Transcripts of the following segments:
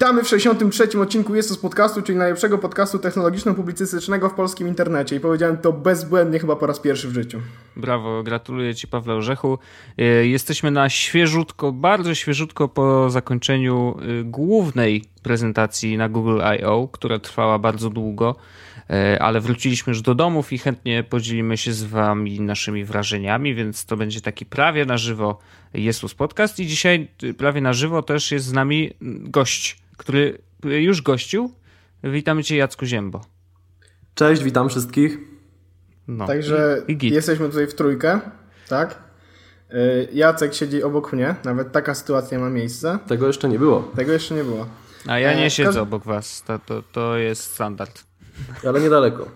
Witamy w 63. odcinku Jest z podcastu, czyli najlepszego podcastu technologiczno-publicystycznego w polskim internecie. I powiedziałem to bezbłędnie chyba po raz pierwszy w życiu. Brawo, gratuluję Ci Pawle Orzechu. E, jesteśmy na świeżutko, bardzo świeżutko po zakończeniu e, głównej prezentacji na Google I.O., która trwała bardzo długo, e, ale wróciliśmy już do domów i chętnie podzielimy się z Wami naszymi wrażeniami, więc to będzie taki prawie na żywo Jezus Podcast i dzisiaj prawie na żywo też jest z nami gość, który już gościł. Witamy Cię Jacku Ziembo. Cześć, witam wszystkich. No. Także I, i jesteśmy tutaj w trójkę, tak? Y, Jacek siedzi obok mnie, nawet taka sytuacja ma miejsce. Tego jeszcze nie było. Tego jeszcze nie było. A ja nie e, siedzę obok was, to, to, to jest standard. Ale niedaleko.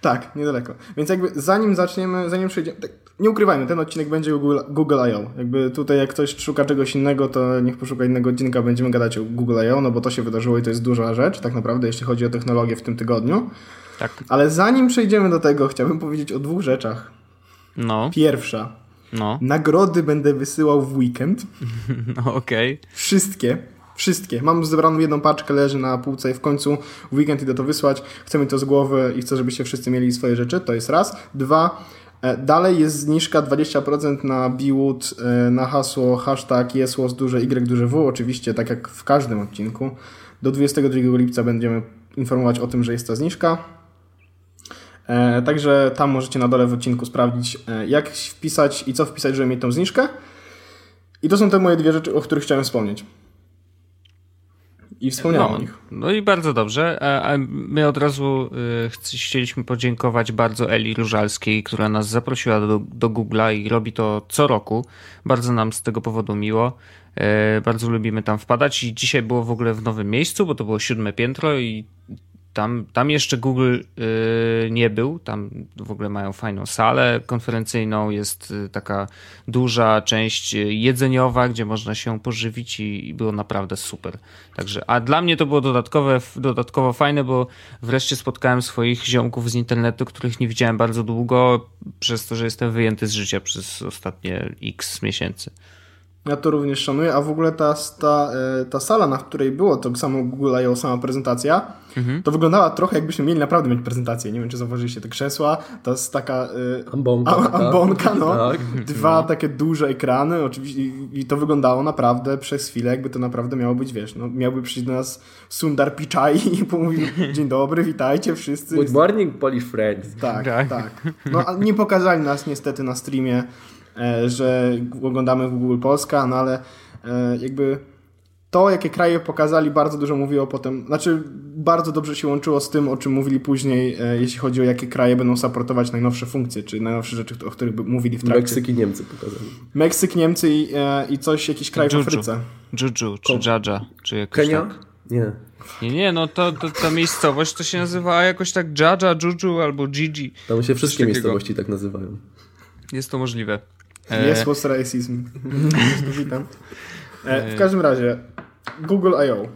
Tak, niedaleko. Więc jakby zanim zaczniemy, zanim przejdziemy, tak, nie ukrywajmy, ten odcinek będzie Google, Google I.O. Jakby tutaj jak ktoś szuka czegoś innego, to niech poszuka innego odcinka, będziemy gadać o Google I.O., no bo to się wydarzyło i to jest duża rzecz, tak naprawdę, jeśli chodzi o technologię w tym tygodniu. Tak. Ale zanim przejdziemy do tego, chciałbym powiedzieć o dwóch rzeczach. No. Pierwsza. No. Nagrody będę wysyłał w weekend. No, okej. Okay. Wszystkie. Wszystkie. Mam zebraną jedną paczkę, leży na półce i w końcu w weekend idę to wysłać. Chcę mieć to z głowy i chcę, żebyście wszyscy mieli swoje rzeczy. To jest raz. Dwa. E, dalej jest zniżka 20% na Biwood e, na hasło hashtag jesłos duże Y duże W. Oczywiście, tak jak w każdym odcinku. Do 22 lipca będziemy informować o tym, że jest ta zniżka. E, także tam możecie na dole w odcinku sprawdzić, jak wpisać i co wpisać, żeby mieć tą zniżkę. I to są te moje dwie rzeczy, o których chciałem wspomnieć. I wspomniałem no, o nich. No i bardzo dobrze. A my od razu y, chcieliśmy podziękować bardzo Eli Różalskiej, która nas zaprosiła do, do Google'a i robi to co roku. Bardzo nam z tego powodu miło. Y, bardzo lubimy tam wpadać i dzisiaj było w ogóle w nowym miejscu, bo to było siódme piętro i tam, tam jeszcze Google y, nie był. Tam w ogóle mają fajną salę konferencyjną. Jest y, taka duża część jedzeniowa, gdzie można się pożywić i, i było naprawdę super. Także, a dla mnie to było dodatkowe, dodatkowo fajne, bo wreszcie spotkałem swoich ziomków z internetu, których nie widziałem bardzo długo, przez to, że jestem wyjęty z życia przez ostatnie x miesięcy. Ja to również szanuję, a w ogóle ta, ta, e, ta sala, na której było to samo Google I.O., sama prezentacja, mhm. to wyglądała trochę jakbyśmy mieli naprawdę mieć prezentację. Nie wiem, czy zauważyliście te krzesła, to jest taka y, ambonka, a, ambonka no. Tak. Dwa no. takie duże ekrany, oczywiście i, i, to wyglądało naprawdę przez chwilę, jakby to naprawdę miało być, wiesz, no, miałby przyjść do nas Sundar Pichai i pomówił, dzień dobry, witajcie wszyscy. Good morning, Polish friends. Tak, tak. tak. No, nie pokazali nas niestety na streamie że oglądamy w Google Polska, no ale e, jakby to, jakie kraje pokazali, bardzo dużo mówiło potem, znaczy bardzo dobrze się łączyło z tym, o czym mówili później, e, jeśli chodzi o jakie kraje będą supportować najnowsze funkcje, czy najnowsze rzeczy, o których mówili w trakcie. Meksyk i Niemcy pokazali. Meksyk, Niemcy i, i coś, jakiś kraj Juju. w Afryce. Juju, czy Jaja, czy jakoś Kenia? tak. Nie. Nie, nie, no to, to ta miejscowość to się nazywa jakoś tak Jaja, Juju albo Gigi. Tam się wszystkie miejscowości tak nazywają. Jest to możliwe. Jest was racism. Witam. E, w każdym razie, Google I.O.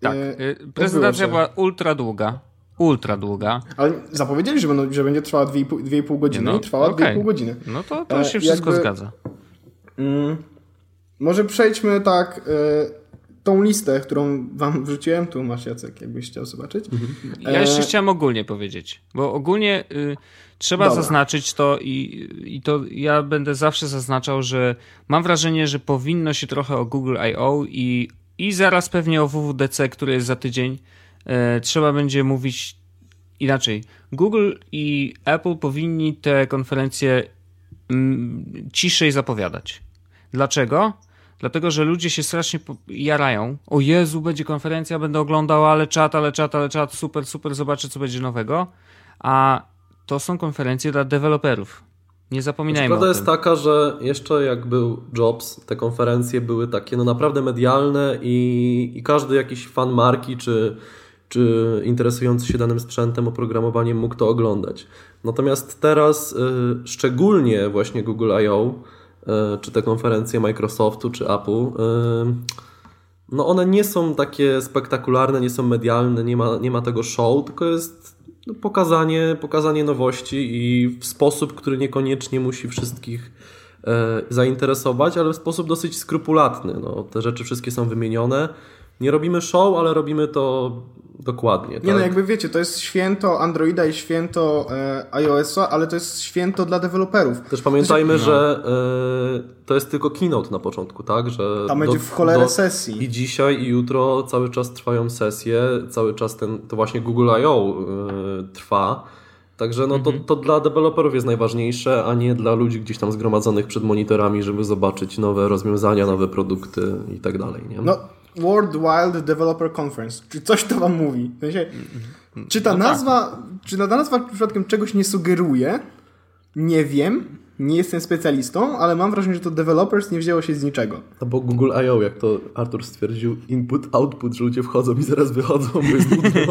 Tak, e, prezentacja była ultra długa. Ultra długa. Ale zapowiedzieli, że, będą, że będzie trwała 2,5 godziny no, i trwała okay. 2,5 godziny. No to, to się wszystko jakby, zgadza. Mm, może przejdźmy tak y, tą listę, którą wam wrzuciłem. Tu masz Jacek, jakbyś chciał zobaczyć. Ja jeszcze e... chciałem ogólnie powiedzieć, bo ogólnie... Y, Trzeba Dobra. zaznaczyć to i, i to ja będę zawsze zaznaczał, że mam wrażenie, że powinno się trochę o Google I.O. i, i zaraz pewnie o WWDC, który jest za tydzień, e, trzeba będzie mówić inaczej. Google i Apple powinni te konferencje mm, ciszej zapowiadać. Dlaczego? Dlatego, że ludzie się strasznie jarają. O Jezu, będzie konferencja, będę oglądał, ale czat, ale czat, ale czat, super, super, zobaczę, co będzie nowego. A to są konferencje dla deweloperów. Nie zapominajmy Prawda jest taka, że jeszcze jak był Jobs, te konferencje były takie no naprawdę medialne i, i każdy jakiś fan marki czy, czy interesujący się danym sprzętem, oprogramowaniem mógł to oglądać. Natomiast teraz y, szczególnie właśnie Google I.O., y, czy te konferencje Microsoftu, czy Apple, y, no one nie są takie spektakularne, nie są medialne, nie ma, nie ma tego show, tylko jest no, pokazanie, pokazanie nowości i w sposób, który niekoniecznie musi wszystkich e, zainteresować, ale w sposób dosyć skrupulatny. No, te rzeczy wszystkie są wymienione. Nie robimy show, ale robimy to dokładnie. Nie tak? no, jakby wiecie, to jest święto Androida i święto e, iOS-a, ale to jest święto dla deweloperów. Też pamiętajmy, no. że e, to jest tylko keynote na początku, tak? Że Tam będzie w cholerę sesji. I dzisiaj, i jutro cały czas trwają sesje, cały czas ten, to właśnie Google I.O. E, trwa. Także no to, Mhm. to dla deweloperów jest najważniejsze, a nie dla ludzi gdzieś tam zgromadzonych przed monitorami, żeby zobaczyć nowe rozwiązania, nowe produkty i tak dalej. Nie? No, World Wild Developer Conference. Czy coś to wam mówi? W sensie, czy ta nazwa, czy ta nazwa przypadkiem czegoś nie sugeruje? Nie wiem. Nie jestem specjalistą, ale mam wrażenie, że to developers nie wzięło się z niczego. No bo Google I.O., jak to Artur stwierdził, input, output, że ludzie wchodzą i zaraz wychodzą, bo jest nudno.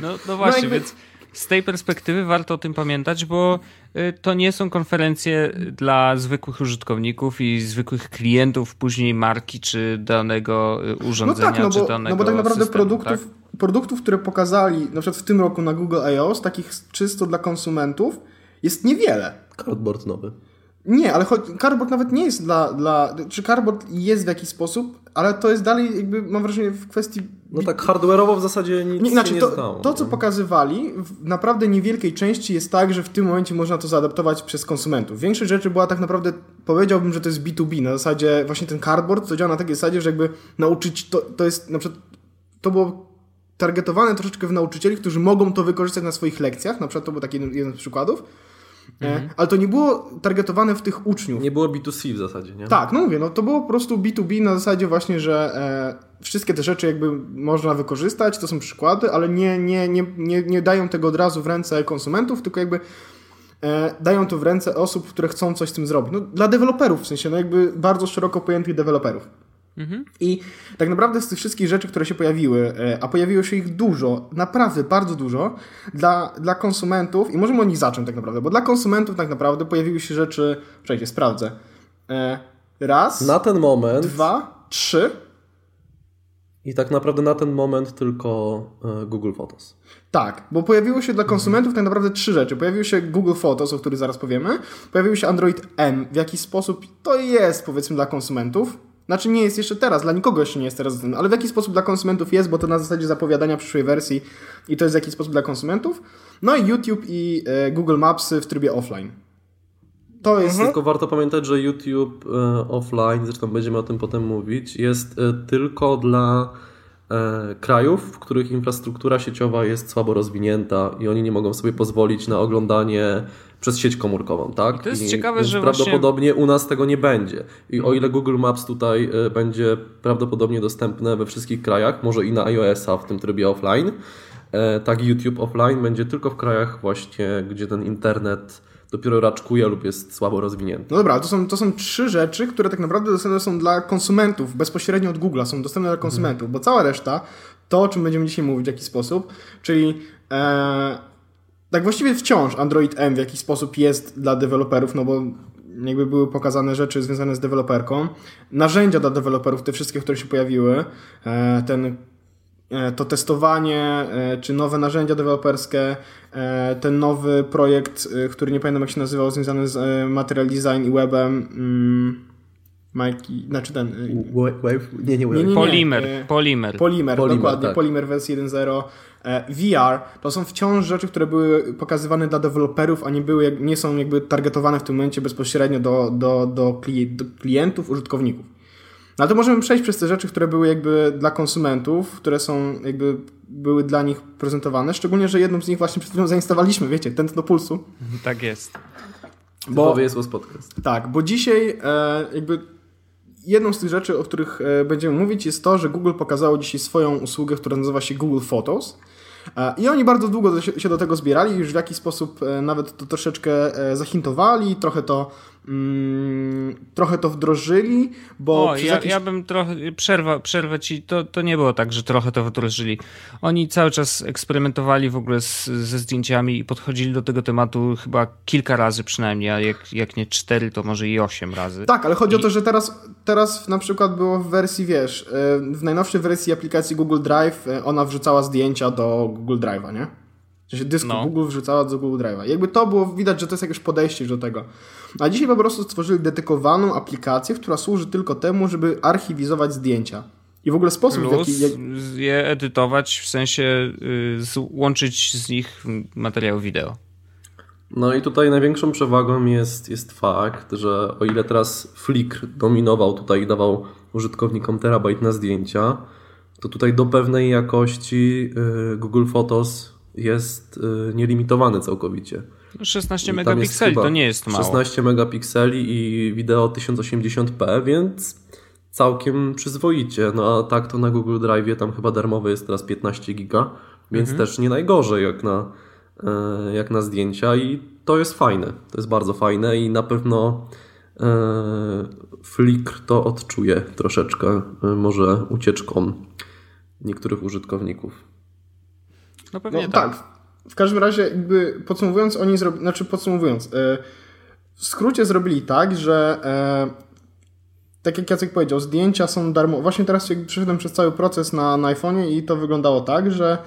No, no właśnie, jakby- więc z tej perspektywy warto o tym pamiętać, bo y, to nie są konferencje dla zwykłych użytkowników i zwykłych klientów później marki czy danego y, No urządzenia, tak, no czy bo, danego no bo tak naprawdę systemu, produktów, tak? produktów, które pokazali na przykład w tym roku na Google I.O., takich czysto dla konsumentów, jest niewiele. Cardboard nowy. Nie, ale choć, cardboard nawet nie jest dla, dla... Czy cardboard jest w jakiś sposób, ale to jest dalej jakby, mam wrażenie, w kwestii... No tak hardware'owo w zasadzie nic Nie, znaczy, nie to, stało. to, co no. pokazywali, w naprawdę niewielkiej części jest tak, że w tym momencie można to zaadaptować przez konsumentów. Większość rzeczy była tak naprawdę, powiedziałbym, że to jest B2B, na zasadzie właśnie ten cardboard, to działa na takiej zasadzie, że jakby nauczyć, to, to jest na przykład, to było targetowane troszeczkę w nauczycieli, którzy mogą to wykorzystać na swoich lekcjach, na przykład to był taki jeden, jeden z przykładów, e, ale to nie było targetowane w tych uczniów. Nie było B2C w zasadzie, nie? Tak, no mówię, no to było po prostu B2B na zasadzie właśnie, że e, wszystkie te rzeczy jakby można wykorzystać, to są przykłady, ale nie, nie, nie, nie, nie dają tego od razu w ręce konsumentów, tylko jakby e, dają to w ręce osób, które chcą coś z tym zrobić. No, dla deweloperów, w sensie, no jakby bardzo szeroko pojętych deweloperów. I tak naprawdę z tych wszystkich rzeczy, które się pojawiły, e, a pojawiło się ich dużo, naprawdę bardzo dużo, dla, dla konsumentów, i możemy o nich zacząć tak naprawdę, bo dla konsumentów tak naprawdę pojawiły się rzeczy, czekajcie, sprawdzę. E, Raz, Na ten moment dwa, trzy. i tak naprawdę na ten moment tylko e, Google Photos. Tak, bo pojawiło się dla konsumentów tak naprawdę trzy rzeczy. Pojawił się Google Photos, o których zaraz powiemy. Pojawił się Android M. W jaki sposób to jest, powiedzmy, dla konsumentów. Znaczy nie jest jeszcze teraz, dla nikogo jeszcze nie jest teraz, ale w jaki sposób dla konsumentów jest, bo to na zasadzie zapowiadania przyszłej wersji i to jest w jaki sposób dla konsumentów. No i YouTube i e, Google Mapsy w trybie offline. To jest... Tylko warto pamiętać, że YouTube e, offline, zresztą będziemy o tym potem mówić, jest e, tylko dla krajów, w których infrastruktura sieciowa jest słabo rozwinięta i oni nie mogą sobie pozwolić na oglądanie przez sieć komórkową, tak? I to jest ciekawe, więc że prawdopodobnie u nas tego nie będzie. I o ile Google Maps tutaj e, będzie prawdopodobnie dostępne we wszystkich krajach, może i na iOS-a w tym trybie offline, e, tak YouTube offline będzie tylko w krajach właśnie, gdzie ten internet dopiero raczkuje lub jest słabo rozwinięty. No dobra, to są, to są trzy rzeczy, które tak naprawdę dostępne są dla konsumentów, bezpośrednio od Google'a, są dostępne dla konsumentów, bo cała reszta, to o czym będziemy dzisiaj mówić w jaki sposób, czyli e, tak właściwie wciąż Android M w jakiś sposób jest dla deweloperów, no bo jakby były pokazane rzeczy związane z deweloperką, narzędzia dla deweloperów, te wszystkie, które się pojawiły, e, ten to testowanie, e, czy nowe narzędzia deweloperskie, e, ten nowy projekt, e, który nie pamiętam jak się nazywał, związany z e, Material Design i webem. mm, Mikey, znaczy ten. e, Wave? Nie, nie Nie, nie, nie. Polimer, e, polimer. Polimer, Polimer, dokładnie, tak. Polimer wersji 1.0. E, VR to są wciąż rzeczy, które były pokazywane dla deweloperów, a nie, były, nie są jakby targetowane w tym momencie bezpośrednio do, do, do, do klientów, użytkowników. No to możemy przejść przez te rzeczy, które były jakby dla konsumentów, które są jakby były dla nich prezentowane, szczególnie, że jedną z nich właśnie przed chwilą zainstalowaliśmy, wiecie, ten do pulsu. Tak jest. Bo, jest podcast. tak, bo dzisiaj e, jakby jedną z tych rzeczy, o których e, będziemy mówić, jest to, że Google pokazało dzisiaj swoją usługę, która nazywa się Google Photos. E, I oni bardzo długo się, się do tego zbierali, już w jakiś sposób e, nawet to troszeczkę e, zahintowali, trochę to, mm, trochę to wdrożyli, bo O, ja, jakiś... ja bym trochę, przerwa, przerwę ci, to, to nie było tak, że trochę to wdrożyli. Oni cały czas eksperymentowali w ogóle z, ze zdjęciami i podchodzili do tego tematu chyba kilka razy przynajmniej, a jak, jak nie cztery, to może i osiem razy. Tak, ale chodzi o I- to, że teraz, teraz na przykład było w wersji, wiesz, e, w najnowszej wersji aplikacji Google Drive e, ona wrzucała zdjęcia do Google Drive'a, nie? Sensie dysku No. Google wrzucała do Google Drive'a. Jakby to było widać, że to jest jakieś podejście do tego. A dzisiaj po prostu stworzyli dedykowaną aplikację, która służy tylko temu, żeby archiwizować zdjęcia. I w ogóle sposób, Plus w jaki... je edytować, w sensie y, łączyć z nich materiał wideo. No i tutaj największą przewagą jest, jest fakt, że o ile teraz Flickr dominował tutaj i dawał użytkownikom terabajt na zdjęcia, to tutaj do pewnej jakości y, Google Photos jest y, nielimitowany całkowicie. 16 no, megapikseli to nie jest mało. 16 megapikseli i wideo 1080p, więc całkiem przyzwoicie. No a tak to na Google Drive tam chyba darmowy jest teraz 15 giga, więc mhm. też nie najgorzej jak na, e, jak na zdjęcia i to jest fajne. To jest bardzo fajne i na pewno e, Flickr to odczuje troszeczkę e, może ucieczką niektórych użytkowników. No pewnie no, tak. tak. W każdym razie, jakby podsumowując, oni zrobili, znaczy podsumowując, w skrócie zrobili tak, że tak jak Jacek powiedział, zdjęcia są darmowe. Właśnie teraz przeszedłem przez cały proces na, na iPhone'ie i to wyglądało tak, że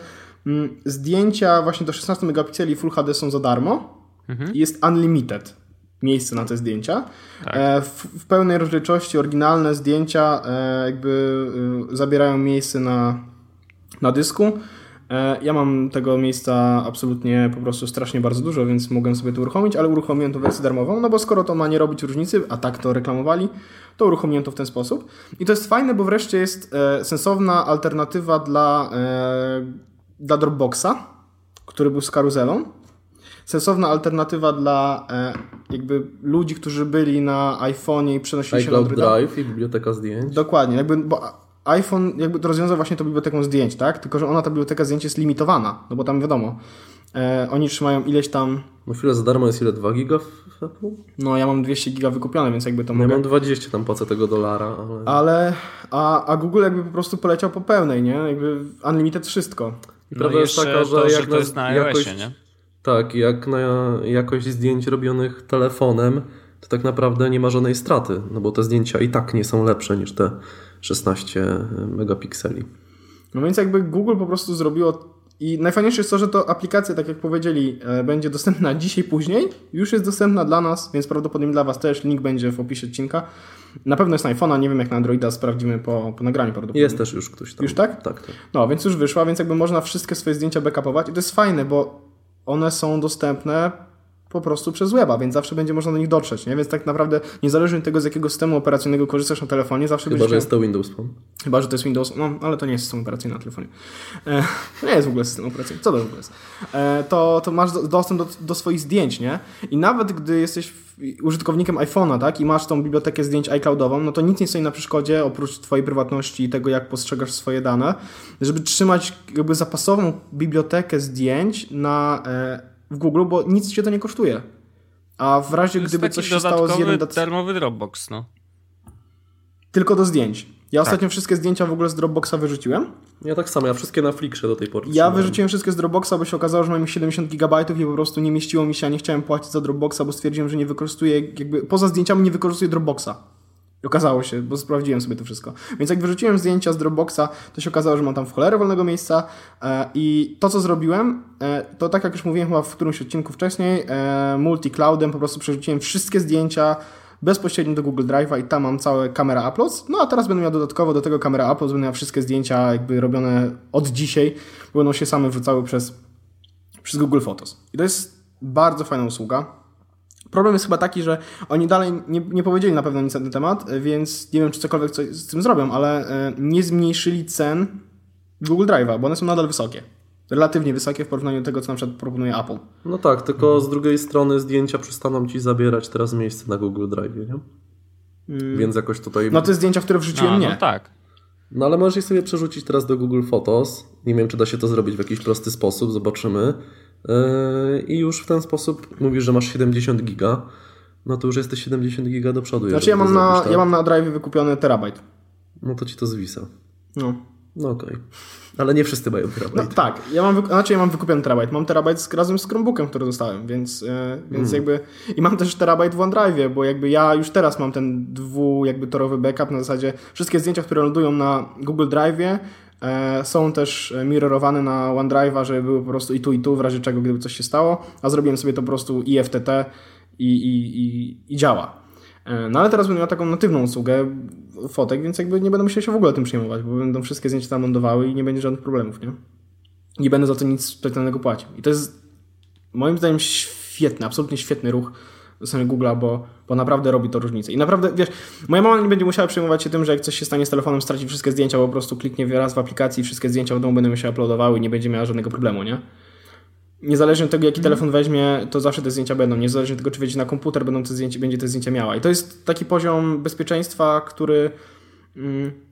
mm, zdjęcia właśnie do 16 megapikseli Full HD są za darmo mhm. jest unlimited miejsce na te zdjęcia. Tak. E, w, w, pełnej rozdzielczości oryginalne zdjęcia e, jakby e, zabierają miejsce na, na dysku. E, ja mam tego miejsca absolutnie po prostu strasznie bardzo dużo, więc mogłem sobie to uruchomić, ale uruchomiłem to wersję darmową, no bo skoro to ma nie robić różnicy, a tak to reklamowali, to uruchomiłem to w ten sposób. I to jest fajne, bo wreszcie jest e, sensowna alternatywa dla, e, dla Dropboxa, który był z karuzelą. Sensowna alternatywa dla jakby ludzi, którzy byli na iPhone'ie i przenosili się na Androida. Drive i biblioteka zdjęć. Dokładnie, jakby, bo iPhone jakby to rozwiązał właśnie tą biblioteką zdjęć, tak? Tylko, że ona, ta biblioteka zdjęć jest limitowana, no bo tam wiadomo, e, oni trzymają ileś tam... No chwilę za darmo jest ile? 2 giga w Apple? No ja mam 200 giga wykupione, więc jakby to no, mogę... Ja mam 20 tam płacę tego dolara, ale... Ale, a, a Google jakby po prostu poleciał po pełnej, nie? Jakby unlimited wszystko. I no prawda jest taka, że to, jak że to jest na jakość, nie? Tak, jak na jakość zdjęć robionych telefonem, to tak naprawdę nie ma żadnej straty, no bo te zdjęcia i tak nie są lepsze niż te 16 megapikseli. No więc jakby Google po prostu zrobiło i najfajniejsze jest to, że to aplikacja, tak jak powiedzieli, e, będzie dostępna dzisiaj, później. Już jest dostępna dla nas, więc prawdopodobnie dla Was też. Link będzie w opisie odcinka. Na pewno jest na iPhone'a, nie wiem jak na Androida, sprawdzimy po, po nagraniu prawdopodobnie. Jest też już ktoś tam. Już tak? Tak, tak. No, więc już wyszła, więc jakby można wszystkie swoje zdjęcia backupować i to jest fajne, bo one są dostępne po prostu przez weba, więc zawsze będzie można do nich dotrzeć, nie? Więc tak naprawdę niezależnie od tego, z jakiego systemu operacyjnego korzystasz na telefonie, zawsze Chyba, że jest to Windows Phone. Chyba, że to jest Windows, no, ale to nie jest system operacyjny na telefonie. E, to nie jest w ogóle system operacyjny. Co to w ogóle jest? E, to, to masz dostęp do, do swoich zdjęć, nie? I nawet gdy jesteś użytkownikiem iPhone'a, tak, i masz tą bibliotekę zdjęć iCloudową, no to nic nie stoi na przeszkodzie, oprócz twojej prywatności i tego, jak postrzegasz swoje dane, żeby trzymać jakby zapasową bibliotekę zdjęć na... E, w Google, bo nic cię to nie kosztuje. A w razie gdyby coś się stało z jednym... darmowy Dropbox, no. Tylko do zdjęć. Ja tak. ostatnio wszystkie zdjęcia w ogóle z Dropboxa wyrzuciłem. Ja tak samo, ja wszystkie na Flickrze do tej pory. Ja wyrzuciłem wszystkie z Dropboxa, bo się okazało, że mam 70 GB i po prostu nie mieściło mi się, a nie chciałem płacić za Dropboxa, bo stwierdziłem, że nie wykorzystuję, jakby poza zdjęciami nie wykorzystuję Dropboxa. Okazało się, bo sprawdziłem sobie to wszystko. Więc jak wyrzuciłem zdjęcia z Dropboxa, to się okazało, że mam tam w cholerę wolnego miejsca e, i to, co zrobiłem, e, to tak jak już mówiłem chyba w którymś odcinku wcześniej, e, multi-cloudem po prostu przerzuciłem wszystkie zdjęcia bezpośrednio do Google Drive'a i tam mam całe kamera uploads. No a teraz będę miał dodatkowo do tego kamera uploads, będę miał wszystkie zdjęcia jakby robione od dzisiaj, bo będą się same wrzucały przez, przez Google Photos. I to jest bardzo fajna usługa. Problem jest chyba taki, że oni dalej nie, nie powiedzieli na pewno nic na ten temat, więc nie wiem, czy cokolwiek coś z tym zrobią, ale e, nie zmniejszyli cen Google Drive'a, bo one są nadal wysokie. Relatywnie wysokie w porównaniu do tego, co na przykład proponuje Apple. No tak, tylko mhm. z drugiej strony zdjęcia przestaną ci zabierać teraz miejsce na Google Drive, nie? Hmm. Więc jakoś tutaj. No te zdjęcia, w które wrzuciłem, A, nie. No tak. No ale możesz je sobie przerzucić teraz do Google Photos. Nie wiem, czy da się to zrobić w jakiś prosty sposób, zobaczymy. Yy, I już w ten sposób mówisz, że masz 70 giga, no to już jesteś 70 giga do przodu. Znaczy ja mam, na, tak. ja mam na drive wykupiony terabajt. No to ci to zwisa. No. No okej. Okay. Ale nie wszyscy mają terabajt. No, tak, ja mam, znaczy ja mam wykupiony terabajt. Mam terabajt z, razem z Chromebookiem, który dostałem, więc, yy, więc mm. jakby... I mam też terabajt w OneDrive, bo jakby ja już teraz mam ten dwu jakby torowy backup na zasadzie wszystkie zdjęcia, które lądują na Google Drive E, są też mirrorowane na OneDrive'a, żeby były po prostu i tu, i tu, w razie czego, gdyby coś się stało, a zrobiłem sobie to po prostu IFTT i, i, i, i działa. E, no ale teraz będę miał taką natywną usługę fotek, więc jakby nie będę musiał się w ogóle tym przejmować, bo będą wszystkie zdjęcia tam lądowały i nie będzie żadnych problemów, nie? Nie będę za to nic specjalnego płacił. I to jest moim zdaniem świetny, absolutnie świetny ruch strony Google'a, bo, bo naprawdę robi to różnicę. I naprawdę, wiesz, moja mama nie będzie musiała przejmować się tym, że jak coś się stanie z telefonem, straci wszystkie zdjęcia, bo po prostu kliknie raz w aplikacji i wszystkie zdjęcia w domu będą się uploadowały i nie będzie miała żadnego problemu, nie? Niezależnie od tego, jaki telefon weźmie, to zawsze te zdjęcia będą. Niezależnie od tego, czy wejdzie na komputer, będą te zdjęcia, będzie te zdjęcia miała. I to jest taki poziom bezpieczeństwa, który... Mm,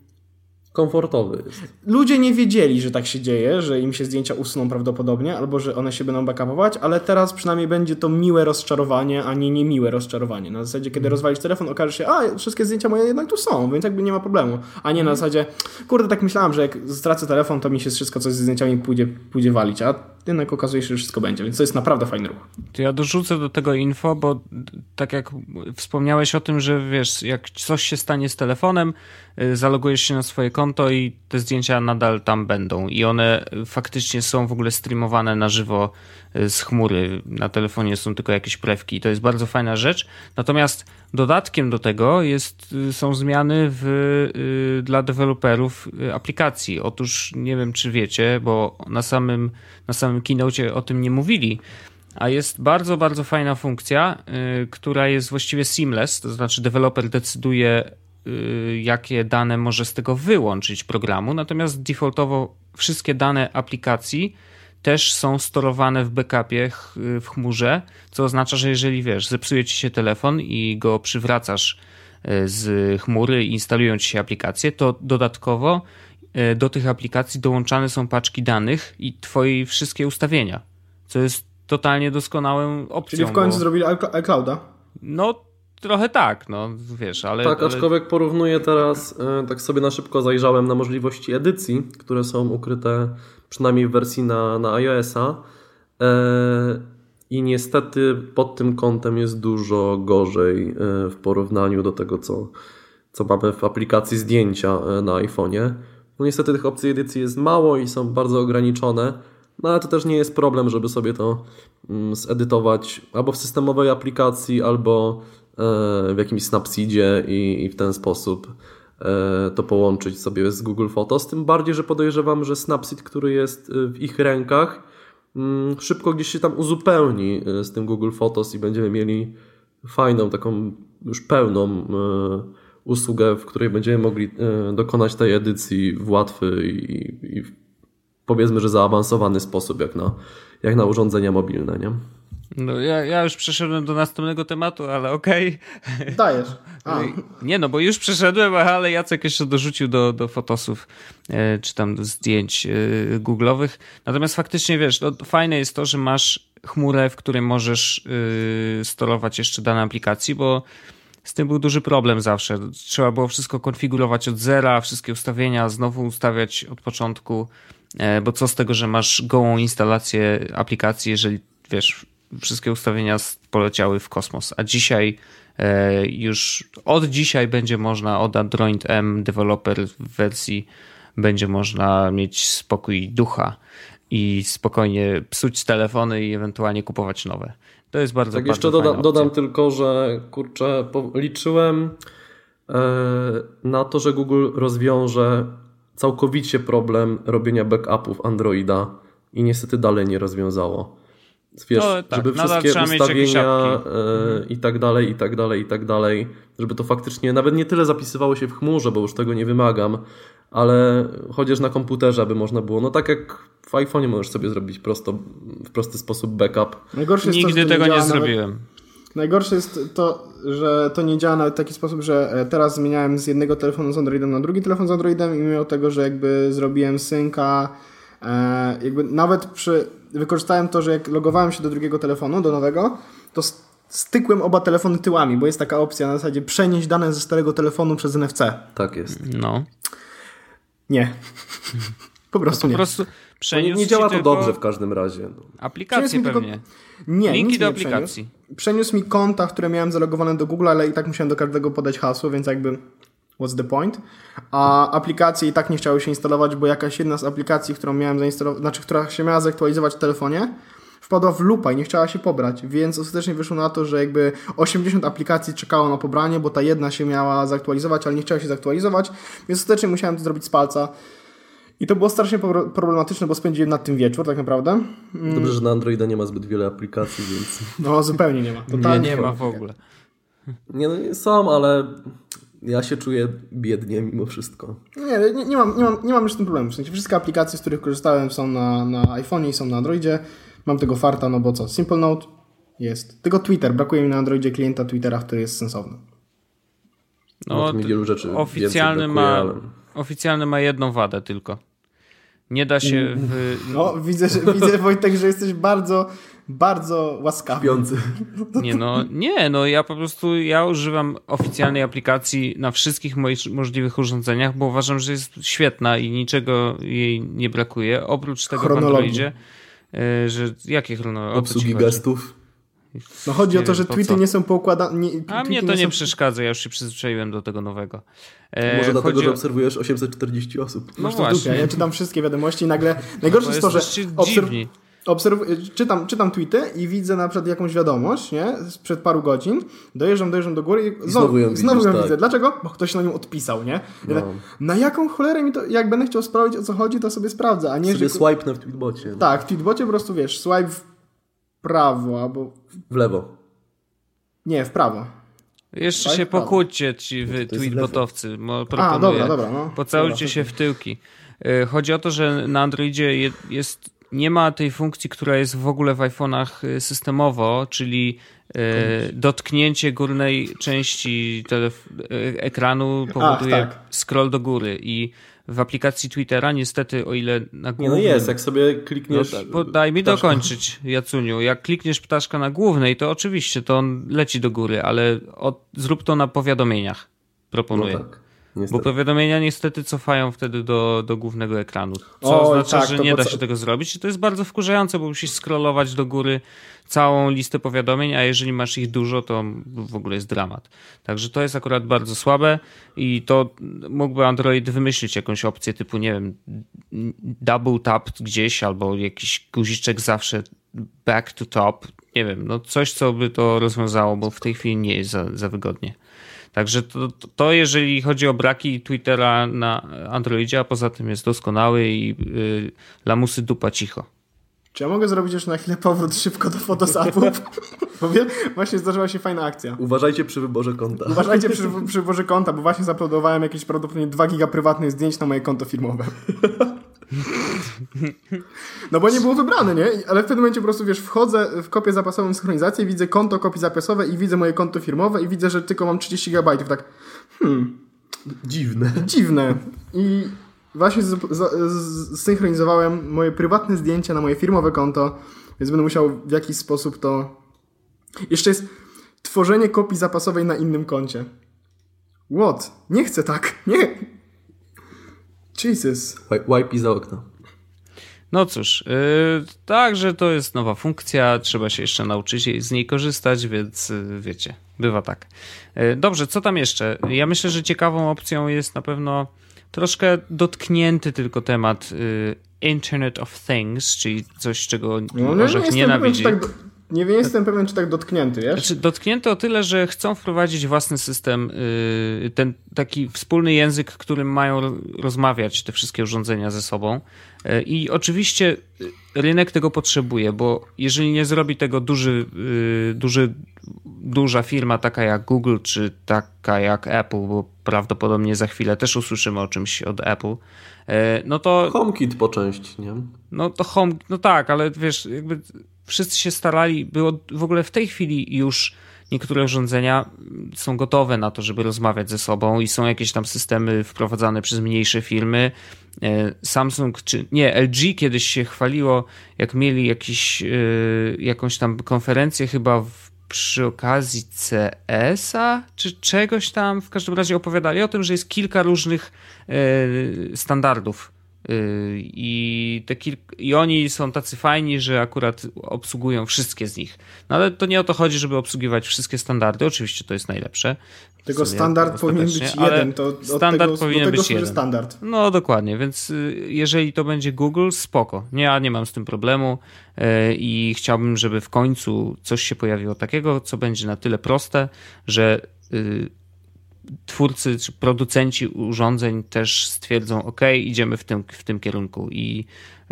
komfortowy jest. Ludzie nie wiedzieli, że tak się dzieje, że im się zdjęcia usuną prawdopodobnie, albo że one się będą backupować, ale teraz przynajmniej będzie to miłe rozczarowanie, a nie niemiłe rozczarowanie. Na zasadzie, kiedy rozwalisz telefon, okaże się, a wszystkie zdjęcia moje jednak tu są, więc jakby nie ma problemu. A nie na mhm. zasadzie, kurde, tak myślałem, że jak stracę telefon, to mi się wszystko, co z zdjęciami pójdzie, pójdzie walić, a jednak okazuje się, że wszystko będzie, więc to jest naprawdę fajny ruch. To ja dorzucę do tego info, bo tak jak wspomniałeś o tym, że wiesz, jak coś się stanie z telefonem, y, zalogujesz się na swoje konto i te zdjęcia nadal tam będą i one faktycznie są w ogóle streamowane na żywo z chmury. Na telefonie są tylko jakieś prewki. To jest bardzo fajna rzecz. Natomiast dodatkiem do tego jest, y, są zmiany w, dla deweloperów aplikacji. Otóż nie wiem, czy wiecie, bo na samym, na samym keynote o tym nie mówili, a jest bardzo, bardzo fajna funkcja, y, która jest właściwie seamless, to znaczy deweloper decyduje, y, jakie dane może z tego wyłączyć programu, natomiast defaultowo wszystkie dane aplikacji też są storowane w backupie w chmurze, co oznacza, że jeżeli wiesz, zepsuje ci się telefon i go przywracasz y, z chmury i instalują ci się aplikacje, to dodatkowo do tych aplikacji dołączane są paczki danych i twoje wszystkie ustawienia, co jest totalnie doskonałą opcją. Czyli w końcu bo... zrobili iClouda? No, trochę tak, no wiesz, ale... Tak, aczkolwiek ale... porównuję teraz, e, tak sobie na szybko zajrzałem na możliwości edycji, które są ukryte przynajmniej w wersji na, na iOS-a e, i niestety pod tym kątem jest dużo gorzej e, w porównaniu do tego, co, co mamy w aplikacji zdjęcia na iPhone'ie. No niestety tych opcji edycji jest mało i są bardzo ograniczone, no ale to też nie jest problem, żeby sobie to mm, zedytować albo w systemowej aplikacji, albo e, w jakimś Snapseedzie i, i w ten sposób e, to połączyć sobie z Google Photos. Tym bardziej, że podejrzewam, że Snapseed, który jest e, w ich rękach, mm, szybko gdzieś się tam uzupełni z tym Google Photos i będziemy mieli fajną, taką już pełną usługę, w której będziemy mogli dokonać tej edycji w łatwy i, i powiedzmy, że zaawansowany sposób, jak na, jak na urządzenia mobilne, nie? No ja, ja już przeszedłem do następnego tematu, ale okej. Okay. Dajesz. A. Nie no, bo już przeszedłem, ale Jacek jeszcze dorzucił do, do fotosów e, czy tam do zdjęć e, googlowych. Natomiast faktycznie wiesz, no, fajne jest to, że masz chmurę, w której możesz e, sterować jeszcze dane aplikacji, bo z tym był duży problem zawsze. Trzeba było wszystko konfigurować od zera, wszystkie ustawienia znowu ustawiać od początku. Bo co z tego, że masz gołą instalację aplikacji, jeżeli wiesz, wszystkie ustawienia poleciały w kosmos, a dzisiaj e, już od dzisiaj będzie można od Android M developer w wersji będzie można mieć spokój ducha i spokojnie psuć telefony i ewentualnie kupować nowe. To jest bardzo Tak, bardzo jeszcze doda, dodam tylko, że kurczę, liczyłem e, na to, że Google rozwiąże całkowicie problem robienia backupów Androida i niestety dalej nie rozwiązało. Wiesz, no, tak, żeby wszystkie ustawienia e, i tak dalej, i tak dalej, i tak dalej, żeby to faktycznie nawet nie tyle zapisywało się w chmurze, bo już tego nie wymagam, ale chociaż na komputerze, aby można było, no tak jak w iPhone'ie możesz sobie zrobić prosto, w prosty sposób backup. Najgorsze Nigdy to, tego nie, nie zrobiłem. Najgorsze jest to, że to nie działa w taki sposób, że e, teraz zmieniałem z jednego telefonu z Androidem na drugi telefon z Androidem i mimo tego, że jakby zrobiłem synka, e, jakby nawet przy, wykorzystałem to, że jak logowałem się do drugiego telefonu, do nowego, to stykłem oba telefony tyłami, bo jest taka opcja na zasadzie przenieść dane ze starego telefonu przez NFC. Tak jest. No. Nie. Po prostu no, po nie. Prostu nie, nie działa to dobrze w każdym razie. No. Aplikacje pewnie. Tylko... Nie, Linki do aplikacji. Przeniósł. przeniósł mi konta, które miałem zalogowane do Google, ale i tak musiałem do każdego podać hasło, więc jakby what's the point? A aplikacje i tak nie chciały się instalować, bo jakaś jedna z aplikacji, którą miałem zainstalować, znaczy która się miała zaktualizować w telefonie, wpadła w lupa i nie chciała się pobrać, więc ostatecznie wyszło na to, że jakby 80 aplikacji czekało na pobranie, bo ta jedna się miała zaktualizować, ale nie chciała się zaktualizować, więc ostatecznie musiałem to zrobić z palca. I to było strasznie problematyczne, bo spędziłem nad tym wieczór tak naprawdę. Dobrze, że na Androida nie ma zbyt wiele aplikacji, więc... No zupełnie nie ma. Totalnie nie, nie ma w ogóle. Nie, no są, ale ja się czuję biednie mimo wszystko. Nie, nie, nie, mam, nie, mam, nie mam już z tym problemu. W sensie wszystkie aplikacje, z których korzystałem są na, na iPhone'ie i są na Androidzie. Mam tego farta, no bo co? Simple Note jest. Tylko Twitter. Brakuje mi na Androidzie klienta Twittera, który jest sensowny. No, no wielu rzeczy oficjalny brakuje, ma, ale... oficjalny ma jedną wadę tylko. Nie da się. W... No, widzę, że, widzę Wojtek, że jesteś bardzo bardzo łaskawy. Śpiący. Nie no, nie, no ja po prostu, ja używam oficjalnej aplikacji na wszystkich moich możliwych urządzeniach, bo uważam, że jest świetna i niczego jej nie brakuje. Oprócz tego w Androidzie, e, że jakie chronologie? Obsługi gestów. No chodzi nie o to, że tweety co? nie są poukładane. A mnie to nie, nie są... przeszkadza, ja już się przyzwyczaiłem do tego nowego. E, Może dlatego, że obserwujesz 840 osób. No właśnie. Ja czytam wszystkie wiadomości i nagle... Najgorsze jest to, że... Obserw czytam, czytam tweety i widzę na przykład jakąś wiadomość, nie? Sprzed paru godzin. Dojeżdżam, dojeżdżam do góry i znowu, znowu ją, znowu widzisz, ją tak. widzę. Dlaczego? Bo ktoś na nią odpisał, nie? No. Tak, na jaką cholerę mi to, jak będę chciał sprawdzić o co chodzi, to sobie sprawdzę, a nie, sobie że... swipe na w tweetbocie. Tak, w tweetbocie po prostu, wiesz, swipe w prawo albo... W lewo. Nie, w prawo. Jeszcze się pokłóćcie ci wy tweetbotowcy. A, dobra, dobra. No. Pocałujcie się w tyłki. Y, chodzi o to, że na Androidzie jest nie ma tej funkcji, która jest w ogóle w iPhone'ach y, systemowo, czyli y, dotknięcie górnej części y, ekranu powoduje Ach, tak. scroll do góry i w aplikacji Twittera niestety, o ile na głównym... Nie, no jest, jak sobie klikniesz... No, daj mi ptaszka. dokończyć, Jacuniu. Jak klikniesz ptaszka na głównej, to oczywiście to on leci do góry, ale od, zrób to na powiadomieniach, proponuję. No tak. Niestety. Bo powiadomienia niestety cofają wtedy do, do głównego ekranu. Co o, oznacza, tak, że nie da się tego zrobić. I to jest bardzo wkurzające, bo musisz scrollować do góry całą listę powiadomień, a jeżeli masz ich dużo, to w ogóle jest dramat. Także to jest akurat bardzo słabe i to mógłby Android wymyślić jakąś opcję typu, nie wiem, double tap gdzieś albo jakiś guziczek zawsze back to top. Nie wiem, no coś, co by to rozwiązało, bo w tej chwili nie jest za, za wygodnie. Także to, to jeżeli chodzi o braki Twittera na Androidzie, a poza tym jest doskonały i yy, lamusy dupa cicho. Czy ja mogę zrobić już na chwilę powrót szybko do Photosapów? Powiem, właśnie zdarzyła się fajna akcja. Uważajcie przy wyborze konta. Uważajcie przy, przy wyborze konta, bo właśnie zaplodowałem jakieś prawdopodobnie 2 giga prywatnych zdjęć na moje konto firmowe. No bo nie było wybrane, nie? Ale w pewnym momencie po prostu, wiesz, wchodzę w kopię zapasową synchronizację, widzę konto kopii zapasowe i widzę moje konto firmowe i widzę, że tylko mam 30 GB. Tak, hmm. Dziwne. Dziwne. I właśnie zsynchronizowałem moje prywatne zdjęcia na moje firmowe konto, więc będę musiał w jakiś sposób to... Jeszcze jest tworzenie kopii zapasowej na innym koncie. What? Nie chcę tak. Nie. Jesus. Wipe za okno. No cóż, yy, także to jest nowa funkcja, trzeba się jeszcze nauczyć z niej korzystać, więc yy, wiecie, bywa tak. Yy, dobrze, co tam jeszcze? Ja myślę, że ciekawą opcją jest na pewno troszkę dotknięty tylko temat y, Internet of Things, czyli coś, czego no, no, nie nienawidzi. Tak nie jestem pewien, czy tak dotknięty, wiesz? Znaczy, dotknięty o tyle, że chcą wprowadzić własny system, y, ten taki wspólny język, którym mają rozmawiać te wszystkie urządzenia ze sobą. Y, I oczywiście rynek tego potrzebuje, bo jeżeli nie zrobi tego duży, y, duży, duża firma taka jak Google, czy taka jak Apple, bo prawdopodobnie za chwilę też usłyszymy o czymś od Apple, no to... HomeKit po części, nie? No to Home, no tak, ale wiesz, jakby wszyscy się starali, było w ogóle w tej chwili już niektóre urządzenia są gotowe na to, żeby rozmawiać ze sobą i są jakieś tam systemy wprowadzane przez mniejsze firmy. E, Samsung czy nie, LG kiedyś się chwaliło, jak mieli jakiś, e, jakąś tam konferencję chyba w, przy okazji CS-a czy czegoś tam. W każdym razie opowiadali o tym, że jest kilka różnych e, standardów I, te kilk- I oni są tacy fajni, że akurat obsługują wszystkie z nich. No ale to nie o to chodzi, żeby obsługiwać wszystkie standardy. Oczywiście to jest najlepsze. Tego standard powinien być jeden. To standard tego, powinien być jeden. standard. No dokładnie, więc y, jeżeli to będzie Google, spoko. Nie, ja nie mam z tym problemu y, i chciałbym, żeby w końcu coś się pojawiło takiego, co będzie na tyle proste, że y, twórcy czy producenci urządzeń też stwierdzą, OK, idziemy w tym, w tym kierunku. I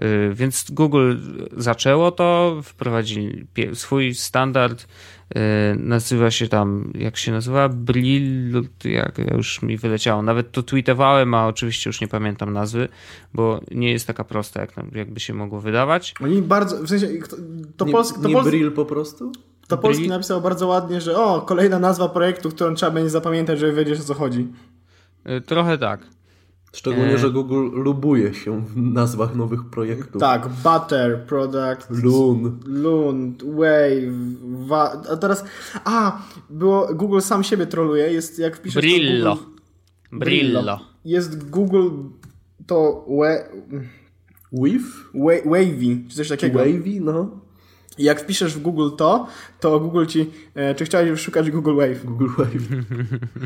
y, więc Google zaczęło to, wprowadzili swój standard, y, nazywa się tam, jak się nazywa? Brill, jak ja już mi wyleciało. Nawet to tweetowałem, a oczywiście już nie pamiętam nazwy, bo nie jest taka prosta, jak, jakby się mogło wydawać. Oni bardzo, w sensie, to, to, nie, polski, to, nie Brill po prostu? To Polski Brill- napisał bardzo ładnie, że o, kolejna nazwa projektu, którą trzeba będzie zapamiętać, żeby wiedzieć o co chodzi. Y, Trochę tak. Szczególnie, E. że Google lubuje się w nazwach nowych projektów. Tak, Butter, Product, Loon. Loon, Wave, wa- a teraz, a, było, Google sam siebie troluje, jest jak wpiszesz to Brillo. Google, Brillo. jest Google to we, Weave? wa- Wavy, czy coś takiego. Wavy? No. I Jak wpiszesz w Google to, to Google ci, e, czy chciałeś szukać Google Wave? Google Wave.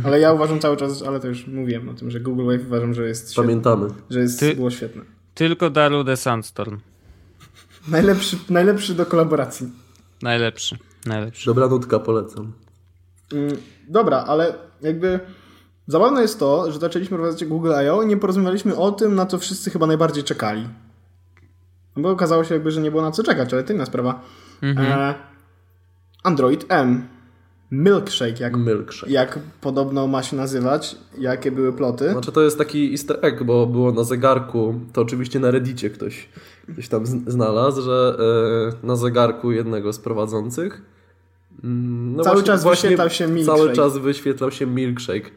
Ale ja uważam cały czas, ale to już mówiłem o tym, że Google Wave uważam, że jest świetne, Pamiętamy. że jest, Ty- było świetne. Tylko Daru the Sandstorm. Najlepszy, najlepszy do kolaboracji. Najlepszy. Najlepszy. Dobra nutka, polecam. Mm, dobra, ale jakby zabawne jest to, że zaczęliśmy prowadzić Google I.O. i nie porozmawialiśmy o tym, na co wszyscy chyba najbardziej czekali. No Bo okazało się jakby, że nie było na co czekać, ale to inna sprawa. E, Android M. Milkshake, jak, Milkshake. jak podobno ma się nazywać, jakie były ploty. Znaczy to jest taki easter egg, bo było na zegarku, to oczywiście na reddicie ktoś, ktoś tam znalazł, że e, na zegarku jednego z prowadzących mm, no Cały czas wyświetlał się milkshake. Cały czas wyświetlał się milkshake.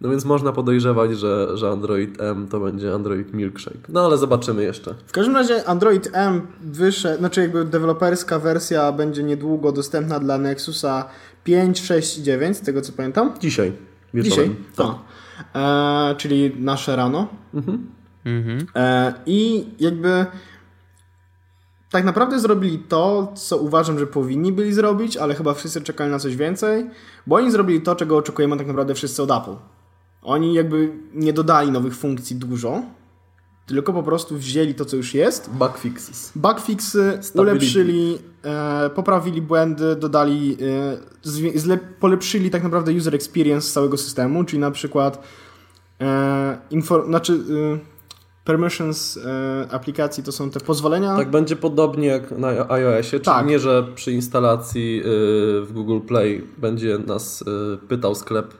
No więc można podejrzewać, że, że Android M to będzie Android Milkshake. No ale zobaczymy jeszcze. W każdym razie Android M wyszedł, znaczy jakby deweloperska wersja będzie niedługo dostępna dla Nexusa 5, 6 i 9, z tego co pamiętam. Dzisiaj. Wieczorem. Dzisiaj? Tak. E, czyli nasze rano. Mhm. E, I jakby tak naprawdę zrobili to, co uważam, że powinni byli zrobić, ale chyba wszyscy czekali na coś więcej, bo oni zrobili to, czego oczekujemy tak naprawdę wszyscy od Apple. Oni jakby nie dodali nowych funkcji dużo, tylko po prostu wzięli to, co już jest, Bug fixes. Bugfixy ulepszyli, e, poprawili błędy, dodali, e, zle, polepszyli tak naprawdę user experience całego systemu, czyli na przykład e, info, znaczy e, permissions e, aplikacji to są te pozwolenia. Tak będzie podobnie jak na iOSie, czyli Tak. nie, że przy instalacji y, w Google Play będzie nas y, pytał sklep,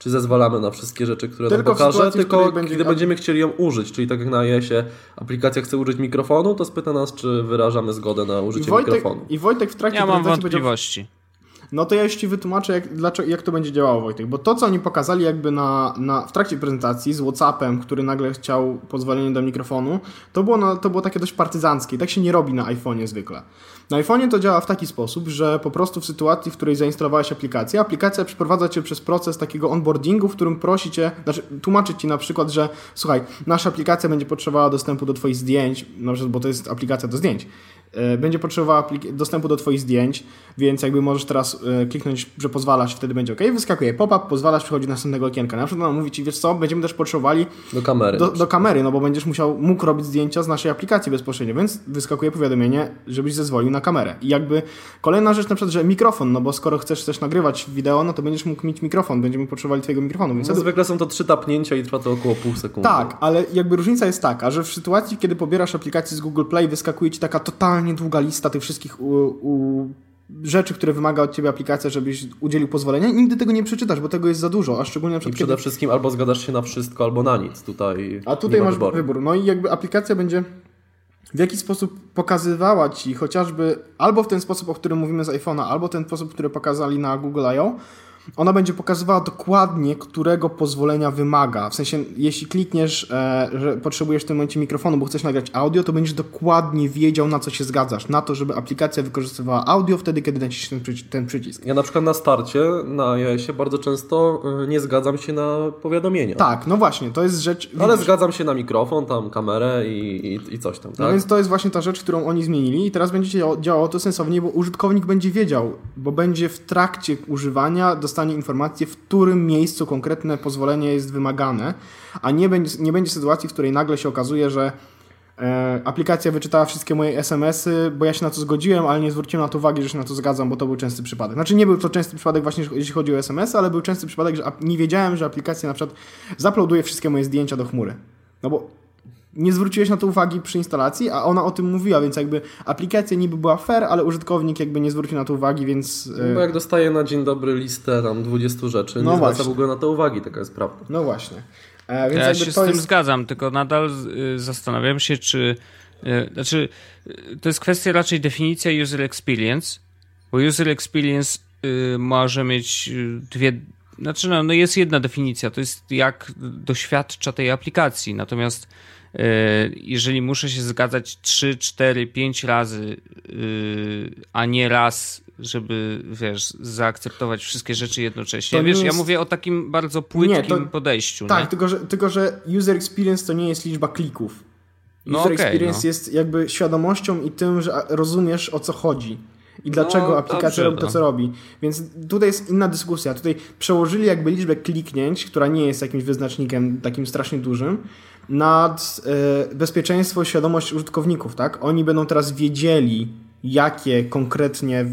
czy zezwalamy na wszystkie rzeczy, które Tylko nam pokaże, tylko będzie- kiedy będziemy chcieli ją użyć, czyli tak jak na iOSie aplikacja chce użyć mikrofonu, to spyta nas, czy wyrażamy zgodę na I użycie Wojtek, mikrofonu. I Wojtek w trakcie Ja mam wątpliwości. No to ja już Ci wytłumaczę, jak, dlaczego, jak to będzie działało, Wojtek. Bo to, co oni pokazali jakby na, na, w trakcie prezentacji z Whatsappem, który nagle chciał pozwolenie do mikrofonu, to było, na, to było takie dość partyzanckie. Tak się nie robi na iPhone'ie zwykle. Na iPhone'ie to działa w taki sposób, że po prostu w sytuacji, w której zainstalowałeś aplikację, aplikacja przeprowadza Cię przez proces takiego onboardingu, w którym prosi Cię, znaczy tłumaczy Ci na przykład, że słuchaj, nasza aplikacja będzie potrzebowała dostępu do Twoich zdjęć, na przykład, bo to jest aplikacja do zdjęć, e, będzie potrzebowała dostępu do Twoich zdjęć, więc jakby możesz teraz e, kliknąć, że pozwalasz, wtedy będzie OK, wyskakuje pop-up, pozwalasz, przychodzi do następnego okienka. Na przykład ona mówi Ci, wiesz co, będziemy też potrzebowali Do kamery. do, do kamery, no bo będziesz musiał, mógł robić zdjęcia z naszej aplikacji bezpośrednio, więc wyskakuje powiadomienie, żebyś zezwolił na kamerę. I jakby kolejna rzecz na przykład, że mikrofon, no bo skoro chcesz też nagrywać wideo, no to będziesz mógł mieć mikrofon, będziemy potrzebowali twojego mikrofonu, więc No, wtedy... zwykle są to trzy tapnięcia i trwa to około pół sekundy. Tak, ale jakby różnica jest taka, że w sytuacji, kiedy pobierasz aplikację z Google Play, wyskakuje ci taka totalnie długa lista tych wszystkich u, u rzeczy, które wymaga od ciebie aplikacja, żebyś udzielił pozwolenia i nigdy tego nie przeczytasz, bo tego jest za dużo, a szczególnie na I przykład przede kiedy... wszystkim albo zgadasz się na wszystko, albo na nic. Tutaj A tutaj masz wyboru. wybór. No i jakby aplikacja będzie w jakiś sposób pokazywała ci chociażby albo w ten sposób, o którym mówimy z iPhone'a, albo ten sposób, który pokazali na Google I.O., ona będzie pokazywała dokładnie, którego pozwolenia wymaga. W sensie, jeśli klikniesz, e, że potrzebujesz w tym momencie mikrofonu, bo chcesz nagrać audio, to będziesz dokładnie wiedział, na co się zgadzasz. Na to, żeby aplikacja wykorzystywała audio wtedy, kiedy naciśniesz ten, przyci- ten przycisk. Ja na przykład na starcie na iOSie bardzo często y, nie zgadzam się na powiadomienia. Tak, no właśnie, to jest rzecz... Ale widzisz- zgadzam się na mikrofon, tam kamerę i, i, i coś tam, No tak? więc to jest właśnie ta rzecz, którą oni zmienili i teraz będzie działało to sensownie, bo użytkownik będzie wiedział, bo będzie w trakcie używania dostanie informację, w którym miejscu konkretne pozwolenie jest wymagane, a nie będzie, nie będzie sytuacji, w której nagle się okazuje, że e, aplikacja wyczytała wszystkie moje SMS-y, bo ja się na to zgodziłem, ale nie zwróciłem na to uwagi, że się na to zgadzam, bo to był częsty przypadek. Znaczy nie był to częsty przypadek właśnie jeśli chodzi o SMS, ale był częsty przypadek, że nie wiedziałem, że aplikacja na przykład zaploaduje wszystkie moje zdjęcia do chmury. No bo nie zwróciłeś na to uwagi przy instalacji, a ona o tym mówiła, więc jakby aplikacja niby była fair, ale użytkownik jakby nie zwrócił na to uwagi, więc... e, Bo jak dostaję na dzień dobry listę tam 20 rzeczy, No nie zwraca w ogóle na to uwagi, taka jest prawda. No właśnie. E, więc Ja jakby się z tym jest... zgadzam, tylko nadal y, zastanawiam się, czy. y, Znaczy, y, to jest kwestia raczej definicja user experience, bo user experience y, może mieć y, dwie. Znaczy, no, no jest jedna definicja, to jest jak doświadcza tej aplikacji. Natomiast jeżeli muszę się zgadzać 3, 4, 5 razy, y, a nie raz, żeby wiesz, zaakceptować wszystkie rzeczy jednocześnie. To nie wiesz, ja jest- mówię o takim bardzo płytkim Nie, to- podejściu. Tak, nie? tylko że, tylko że user experience to nie jest liczba klików. No User okej, experience no. jest jakby świadomością i tym, że rozumiesz o co chodzi. I dlaczego No, aplikacja robi to, no. co robi. Więc tutaj jest inna dyskusja. Tutaj przełożyli jakby liczbę kliknięć, która nie jest jakimś wyznacznikiem takim strasznie dużym, nad e, bezpieczeństwo i świadomość użytkowników, tak? Oni będą teraz wiedzieli, jakie konkretnie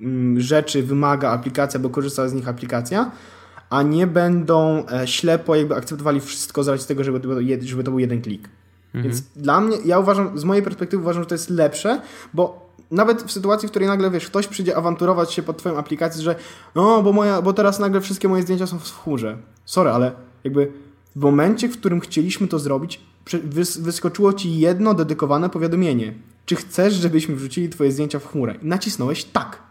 mm, rzeczy wymaga aplikacja, bo korzysta z nich aplikacja, a nie będą e, ślepo jakby akceptowali wszystko z racji tego, żeby to, był jed- żeby to był jeden klik. Więc dla mnie, ja uważam, z mojej perspektywy uważam, że to jest lepsze, bo nawet w sytuacji, w której nagle, wiesz, ktoś przyjdzie awanturować się pod twoją aplikację, że no, bo, moja, bo teraz nagle wszystkie moje zdjęcia są w chmurze. Sorry, ale jakby w momencie, w którym chcieliśmy to zrobić, wyskoczyło ci jedno dedykowane powiadomienie. Czy chcesz, żebyśmy wrzucili twoje zdjęcia w chmurę? I nacisnąłeś tak.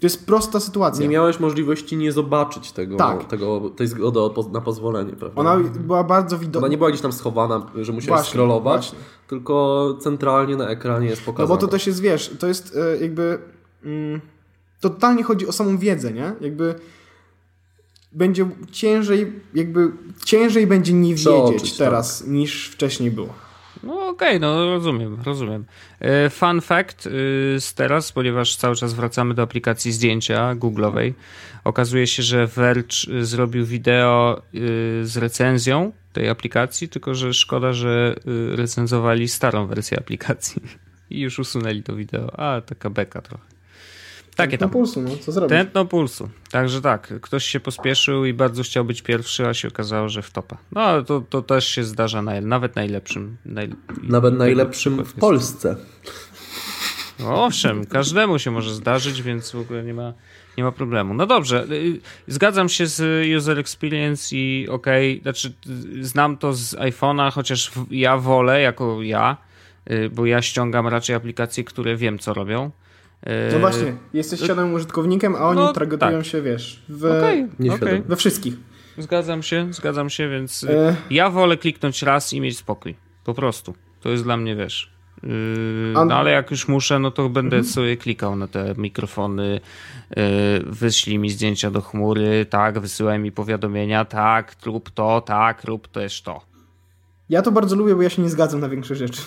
To jest prosta sytuacja. Nie miałeś możliwości nie zobaczyć tego, Tak. tego tej zgody na pozwolenie, prawda? Ona była bardzo Ona widoczna. nie była gdzieś tam schowana, że musiałeś Właśnie, scrollować, właśnie. tylko centralnie na ekranie jest No pokazane. bo to też jest, wiesz, to jest e, jakby. Mm, to totalnie chodzi o samą wiedzę, nie? Jakby będzie ciężej, jakby ciężej będzie nie wiedzieć teraz niż wcześniej było. No okej, no rozumiem, rozumiem. E, Fun fact y, z teraz, ponieważ cały czas wracamy do aplikacji zdjęcia Google'owej, okazuje się, że Verge y, zrobił wideo y, z recenzją tej aplikacji, tylko że szkoda, że recenzowali starą wersję aplikacji i już usunęli to wideo. A, taka beka trochę. Takie Na tam. pulsu, no co zrobić? Tętno pulsu. Także tak, ktoś się pospieszył i bardzo chciał być pierwszy, a się okazało, że w topa. No ale to, to też się zdarza na, nawet najlepszym. Naj, Nawet najlepszym w. Polsce. No Owszem, każdemu się może zdarzyć, więc w ogóle nie ma, nie ma problemu. No dobrze, y, zgadzam się z user experience i okej, znaczy y, znam to z iPhone'a, chociaż ja wolę jako ja, y, bo ja ściągam raczej aplikacje, które wiem co robią. No właśnie, jesteś świadomym użytkownikiem, a oni no, targetują tak. się, wiesz, w, okej. we wszystkich. Zgadzam się, zgadzam się, więc E. ja wolę kliknąć raz i mieć spokój. Po prostu. To jest dla mnie, wiesz. Yy, A- no ale jak już muszę, no to będę Mhm. sobie klikał na te mikrofony, yy, wyślij mi zdjęcia do chmury, tak, wysyłaj mi powiadomienia, tak, rób to, tak, rób też to. Ja to bardzo lubię, bo ja się nie zgadzam na większe rzeczy.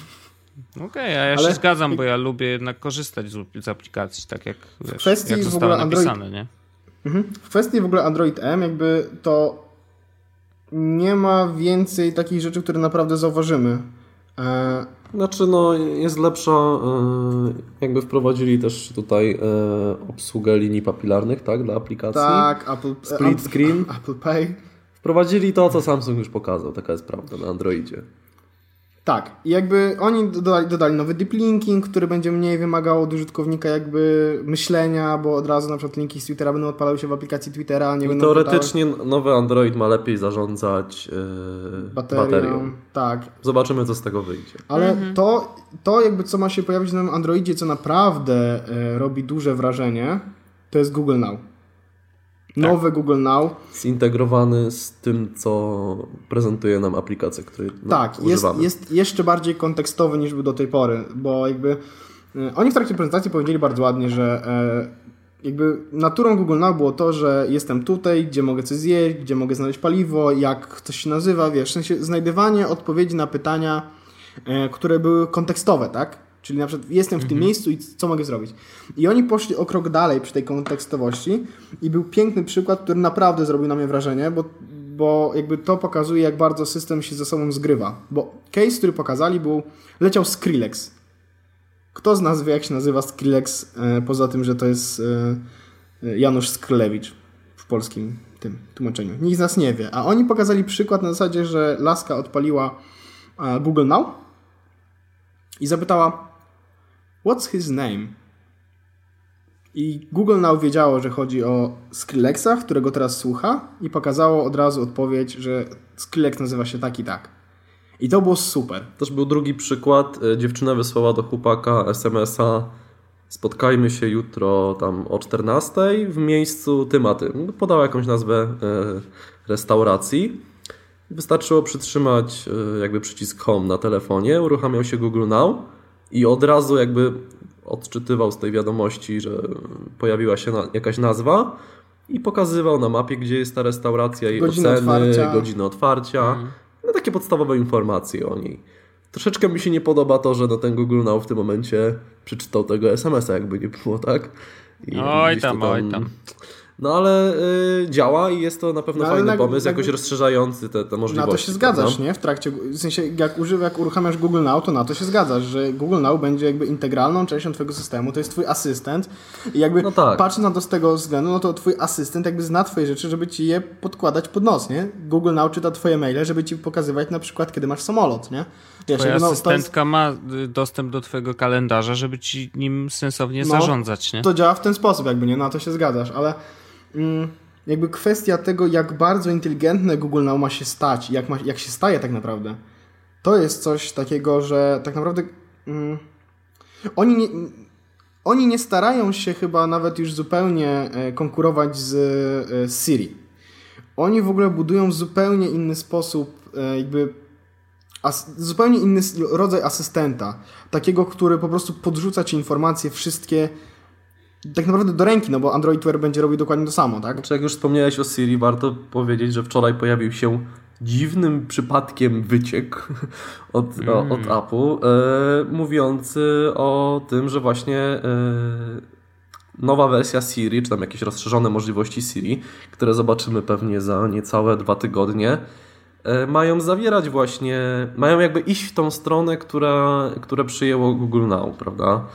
Okej, a ja Ale- się zgadzam, bo ja lubię jednak korzystać z, z aplikacji, tak jak, wiesz, kwestii jak w zostało ogóle Android- napisane, nie? Mhm. W kwestii w ogóle Android M, jakby to nie ma więcej takich rzeczy, które naprawdę zauważymy. E, Znaczy, no, jest lepsza, e, jakby wprowadzili też tutaj e, obsługę linii papilarnych, tak, dla aplikacji. tak, Apple, Split Apple- screen. Apple Pay. Wprowadzili to, co Samsung już pokazał, taka jest prawda na Androidzie. Tak, i jakby oni dodali, dodali nowy deep linking, który będzie mniej wymagał od użytkownika jakby myślenia, bo od razu na przykład linki z Twittera będą odpalały się w aplikacji Twittera, a nie I będą teoretycznie nowy Android ma lepiej zarządzać pytały baterią. baterią. Tak, Zobaczymy, co z tego wyjdzie. ale to, to jakby co ma się pojawić nowym Androidzie, co naprawdę e, robi duże wrażenie, to jest Google Now. Nowy Google Now. Zintegrowany z tym, co prezentuje nam aplikacja, której no, Tak, jest, używamy. jest jeszcze bardziej kontekstowy niż był do tej pory, bo jakby e, oni w trakcie prezentacji powiedzieli bardzo ładnie, że e, jakby naturą Google Now było to, że jestem tutaj, gdzie mogę coś zjeść, gdzie mogę znaleźć paliwo, jak coś się nazywa, wiesz, w sensie znajdywanie odpowiedzi na pytania, e, które były kontekstowe, tak? Czyli na przykład jestem w tym miejscu i co mogę zrobić. I oni poszli o krok dalej przy tej kontekstowości i był piękny przykład, który naprawdę zrobił na mnie wrażenie, bo, bo jakby to pokazuje, jak bardzo system się ze sobą zgrywa. Bo case, który pokazali, był leciał Skrillex. Kto z nas wie, jak się nazywa Skrillex, e, poza tym, że to jest e, Janusz Skrlewicz w polskim tym tłumaczeniu. Nikt z nas nie wie. A oni pokazali przykład na zasadzie, że laska odpaliła e, Google Now i zapytała What's his name? I Google Now wiedziało, że chodzi o Skrillexa, którego teraz słucha i pokazało od razu odpowiedź, że Skrillex nazywa się tak i tak. I to było super. Też był drugi przykład. E, Dziewczyna wysłała do chłopaka SMS-a spotkajmy się jutro tam o 14 w miejscu tym a tym. Podała jakąś nazwę e, restauracji. Wystarczyło przytrzymać e, jakby przycisk home na telefonie, uruchamiał się Google Now i od razu jakby odczytywał z tej wiadomości, że pojawiła się na, jakaś nazwa i pokazywał na mapie, gdzie jest ta restauracja, jej oceny, otwarcia. godziny otwarcia, no takie podstawowe informacje o niej. Troszeczkę mi się nie podoba to, że no ten Google Now w tym momencie przeczytał tego SMS-a, jakby nie było, tak? I Oj to tam, oj tam. No ale y, działa i jest to na pewno No, fajny na- pomysł, na- jakoś rozszerzający te, te Na możliwości. to się zgadzasz, prawda? nie? W trakcie, w sensie jak, używa, jak uruchamiasz Google Now, to na to się zgadzasz, że Google Now będzie jakby integralną częścią twojego systemu, to jest twój asystent i jakby No tak. patrząc na to z tego względu, no to twój asystent jakby zna twoje rzeczy, żeby ci je podkładać pod nos, nie? Google Now czyta twoje maile, żeby ci pokazywać na przykład, kiedy masz samolot, nie? Wiesz, Twoja jakby, no, to, jest, asystentka ma y, dostęp do twojego kalendarza, żeby ci nim sensownie No, zarządzać, nie? to działa w ten sposób jakby, nie? Na to się zgadzasz, ale jakby kwestia tego, jak bardzo inteligentne Google Now ma się stać, jak, ma, jak się staje tak naprawdę, to jest coś takiego, że tak naprawdę mm, oni nie, oni nie starają się chyba nawet już zupełnie e, konkurować z e, Siri. Oni w ogóle budują w zupełnie inny sposób, e, jakby as, zupełnie inny rodzaj asystenta. Takiego, który po prostu podrzuca ci informacje wszystkie tak naprawdę do ręki, no bo Android Wear będzie robił dokładnie to samo, tak? Znaczy, jak już wspomniałeś o Siri, warto powiedzieć, że wczoraj pojawił się dziwnym przypadkiem wyciek od, o, od Apple, e, mówiący o tym, że właśnie e, nowa wersja Siri, czy tam jakieś rozszerzone możliwości Siri, które zobaczymy pewnie za niecałe dwa tygodnie, e, mają zawierać właśnie, mają jakby iść w tą stronę, która, które przyjęło Google Now, prawda?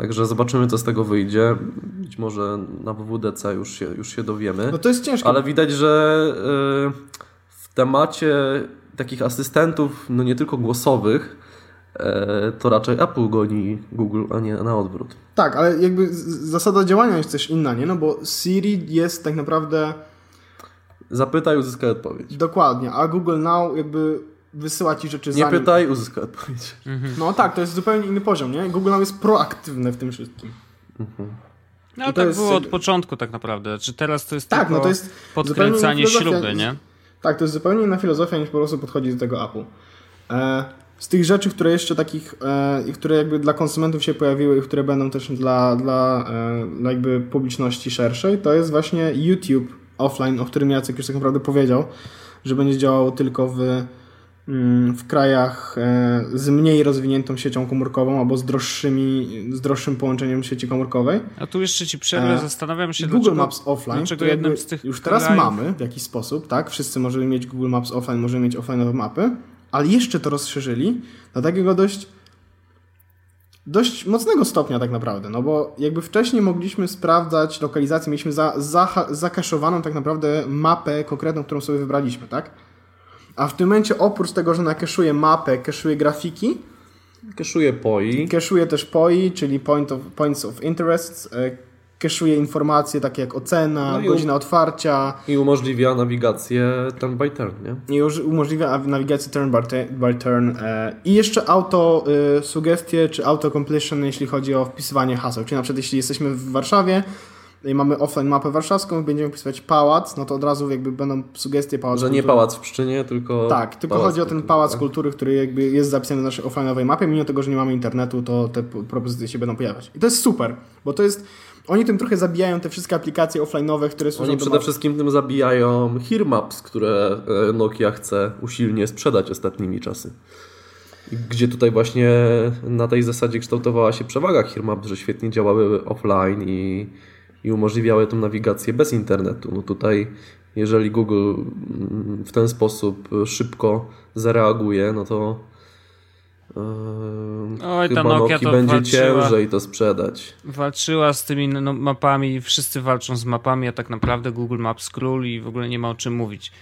Także zobaczymy, co z tego wyjdzie. Być może na WWDC już się, już się dowiemy. No to jest ciężko. Ale widać, że y, w temacie takich asystentów, no nie tylko głosowych, e, to raczej Apple goni Google, a nie na odwrót. Tak, ale jakby zasada działania jest też inna, nie? No bo Siri jest tak naprawdę Zapytaj, uzyskaj odpowiedź. dokładnie, a Google Now jakby wysyła ci rzeczy Nie zanim... pytaj, uzyskaj odpowiedź. No tak, to jest zupełnie inny poziom, nie? Google Now jest proaktywne w tym wszystkim. No I to tak jest- było od początku tak naprawdę. Czy teraz to jest Tak, tylko no to jest podkręcanie śruby, nie? Tak, to jest zupełnie inna filozofia niż po prostu podchodzi do tego Apple. E, z tych rzeczy, które jeszcze takich, e, które jakby dla konsumentów się pojawiły i które będą też dla, dla, e, dla jakby publiczności szerszej, to jest właśnie YouTube offline, o którym Jacek już tak naprawdę powiedział, że będzie działało tylko w, w krajach e, z mniej rozwiniętą siecią komórkową albo z, droższymi, z droższym połączeniem sieci komórkowej. A tu jeszcze ci przerwę, E, zastanawiam się, Google dlaczego, Maps offline, dlaczego jednym z tych już teraz krajów- mamy w jakiś sposób, tak? Wszyscy możemy mieć Google Maps offline, możemy mieć offline'owe mapy, ale jeszcze to rozszerzyli do takiego dość dość mocnego stopnia tak naprawdę, no bo jakby wcześniej mogliśmy sprawdzać lokalizację, mieliśmy za, za, zakaszowaną tak naprawdę mapę konkretną, którą sobie wybraliśmy, tak? A w tym momencie oprócz tego, że nakeszuje mapę, keszuje grafiki, Keszuje POI. Keszuje też POI, czyli point of, Points of Interest. e, Keszuje informacje takie jak ocena, No godzina otwarcia I umożliwia nawigację turn by turn, nie? i umożliwia nawigację turn by, by turn e, i jeszcze auto y, sugestie czy auto completion, jeśli chodzi o wpisywanie haseł. Czyli na przykład jeśli jesteśmy w Warszawie, i mamy offline mapę warszawską, będziemy opisywać pałac, no to od razu jakby będą sugestie pałacu. Że nie pałac w Pszczynie, tylko. Tak, tylko chodzi o ten pałac tak? kultury, który jakby jest zapisany na naszej offline'owej mapie, mimo tego, że nie mamy internetu, to te propozycje się będą pojawiać. I to jest super, bo to jest. Oni tym trochę zabijają te wszystkie aplikacje offline'owe, które służą Oni przede wszystkim tym zabijają Hearmaps, które e, Nokia chce usilnie sprzedać ostatnimi czasy. Gdzie tutaj właśnie na tej zasadzie kształtowała się przewaga Hearmaps, że świetnie działały offline i, i umożliwiały tą nawigację bez internetu. No tutaj, jeżeli Google mm, w ten sposób szybko zareaguje, no to e, Oj, ta chyba Nokia Nokii to będzie walczyła. ciężej to sprzedać. Walczyła z tymi no, mapami, wszyscy walczą z mapami, a tak naprawdę Google Maps król i w ogóle nie ma o czym mówić.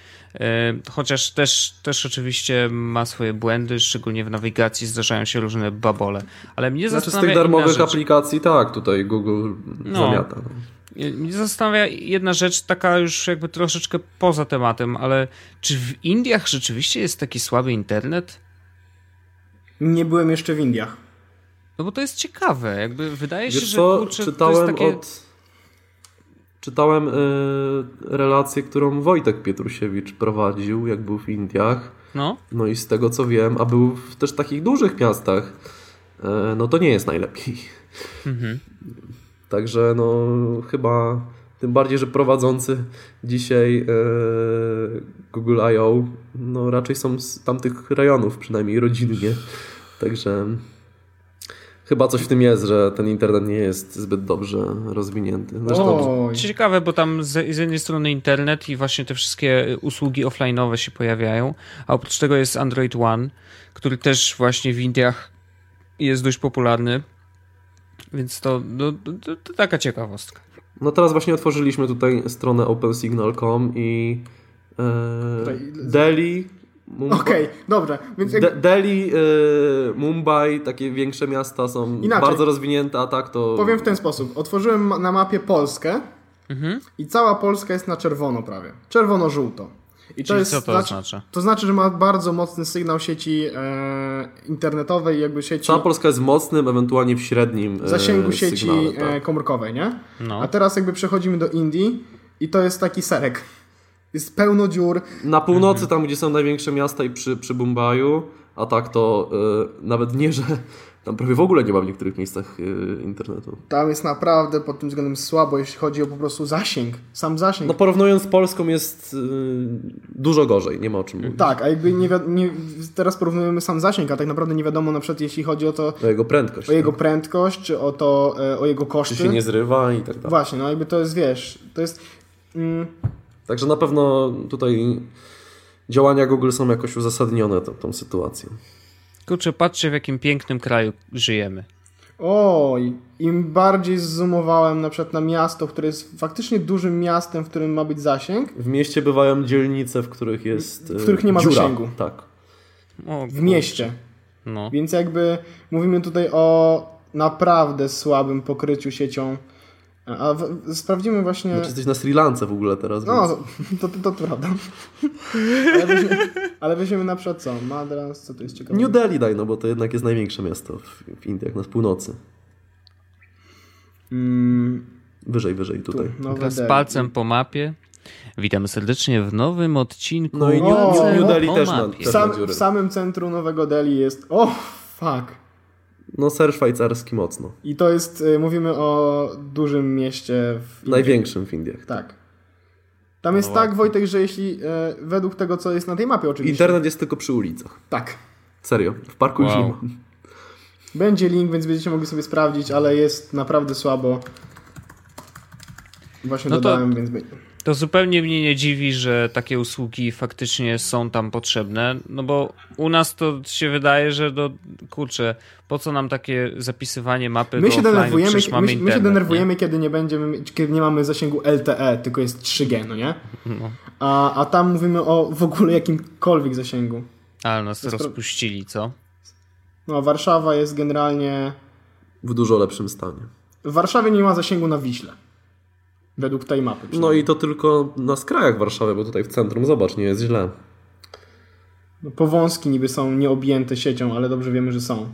E, Chociaż też, też oczywiście ma swoje błędy, szczególnie w nawigacji zdarzają się różne babole. Ale mnie Znaczy z zastanawia tych inna darmowych rzecz. aplikacji tak, tutaj Google No. zamiata. No. Mnie zastanawia jedna rzecz, taka już jakby troszeczkę poza tematem, ale czy w Indiach rzeczywiście jest taki słaby internet? Nie byłem jeszcze w Indiach. No bo to jest ciekawe, jakby wydaje się, Wiesz że co, kurczę, to czytałem jest takie... od... Czytałem y, relację, którą Wojtek Pietrusiewicz prowadził, jak był w Indiach. No, No i z tego co wiem, a był w też takich dużych miastach, e, no to nie jest najlepiej. mhm. Także no chyba tym bardziej, że prowadzący dzisiaj e, Google I.O. no raczej są z tamtych rejonów, przynajmniej rodzinnie. Także chyba coś w tym jest, że ten internet nie jest zbyt dobrze rozwinięty. Zresztą Oj. Ciekawe, bo tam z, z jednej strony internet i właśnie te wszystkie usługi offline'owe się pojawiają, a oprócz tego jest Android One, który też właśnie w Indiach jest dość popularny. Więc to, no, to, to taka ciekawostka. no teraz właśnie otworzyliśmy tutaj stronę opensignal.com i e, Tutaj- Delhi Mumbai, Okej, dobrze. Więc jak, De- Delhi, e, Mumbai, takie większe miasta są Inaczej. bardzo rozwinięte, a tak to... powiem w ten sposób. Otworzyłem na mapie Polskę Mhm. i cała Polska jest na czerwono prawie. Czerwono-żółto. I Czyli jest, co to znaczy- oznacza? To znaczy, że ma bardzo mocny sygnał sieci e, internetowej, jakby sieci Cała Polska jest mocnym, ewentualnie w średnim e, zasięgu sieci sygnale, tak. e, komórkowej, nie? No. A teraz jakby przechodzimy do Indii i to jest taki serek. Jest pełno dziur. Na północy, tam gdzie są największe miasta i przy, przy Mumbaiu, a tak to e, nawet nie, że tam prawie w ogóle nie ma w niektórych miejscach e, internetu. Tam jest naprawdę pod tym względem słabo, jeśli chodzi o po prostu zasięg. Sam zasięg. No porównując z Polską jest e, dużo gorzej, nie ma o czym mówić. Tak, a jakby nie, nie, teraz porównujemy sam zasięg, a tak naprawdę nie wiadomo na przykład jeśli chodzi o to, O jego prędkość. o jego prędkość, czy o to, e, o jego Czy koszty. się nie zrywa i tak dalej. Właśnie, no jakby to jest, wiesz, to jest... Mm, Także na pewno tutaj działania Google są jakoś uzasadnione tą, tą sytuacją. Kurczę, patrzcie w jakim pięknym kraju żyjemy. oj, im bardziej zoomowałem na przykład na miasto, które jest faktycznie dużym miastem, w którym ma być zasięg, W mieście bywają dzielnice, w których jest. W których nie ma dziura. zasięgu. Tak. O, w mieście. No. Więc jakby mówimy tutaj o naprawdę słabym pokryciu siecią. A w, sprawdzimy właśnie. Znaczy jesteś na Sri Lance w ogóle teraz. No, więc... to, to, to, to prawda. Ale weźmiemy, ale weźmiemy na przykład co? Madras, co to jest ciekawe? New Delhi daj, no bo to jednak jest największe miasto w, w Indiach, na północy. Mm, Wyżej, wyżej tu, tutaj. Nowe Teraz Delhi. palcem po mapie. Witamy serdecznie w nowym odcinku. No i New, O, New, New Delhi też. W, też sam, w samym centrum Nowego Delhi jest. O, fuck. No ser szwajcarski mocno. I to jest. y, Mówimy o dużym mieście w Indiach. Największym w Indiach. Tak. Tam jest No tak. Wojtek, że jeśli e, według tego, co jest na tej mapie, oczywiście. Internet jest tylko przy ulicach. Tak. Serio. W parku już Wow. nie ma. Będzie link, więc będziecie mogli sobie sprawdzić, ale jest naprawdę słabo. Właśnie No to- dodałem, więc będzie. To zupełnie mnie nie dziwi, że takie usługi faktycznie są tam potrzebne, no bo u nas to się wydaje, że do kurczę, po co nam takie zapisywanie mapy My do się denerwujemy, my, mamy my się internet, denerwujemy kiedy nie będziemy, kiedy nie mamy zasięgu LTE, tylko jest 3G, no nie? No. A, a tam mówimy o w ogóle jakimkolwiek zasięgu. Ale nas jest pro- rozpuścili, co? No, Warszawa jest generalnie. W dużo lepszym stanie. W Warszawie nie ma zasięgu na Wiśle. Według tej mapy. No i to tylko na skrajach Warszawy, bo tutaj w centrum, zobacz, nie jest źle. No, powązki niby są nieobjęte siecią, ale dobrze wiemy, że są.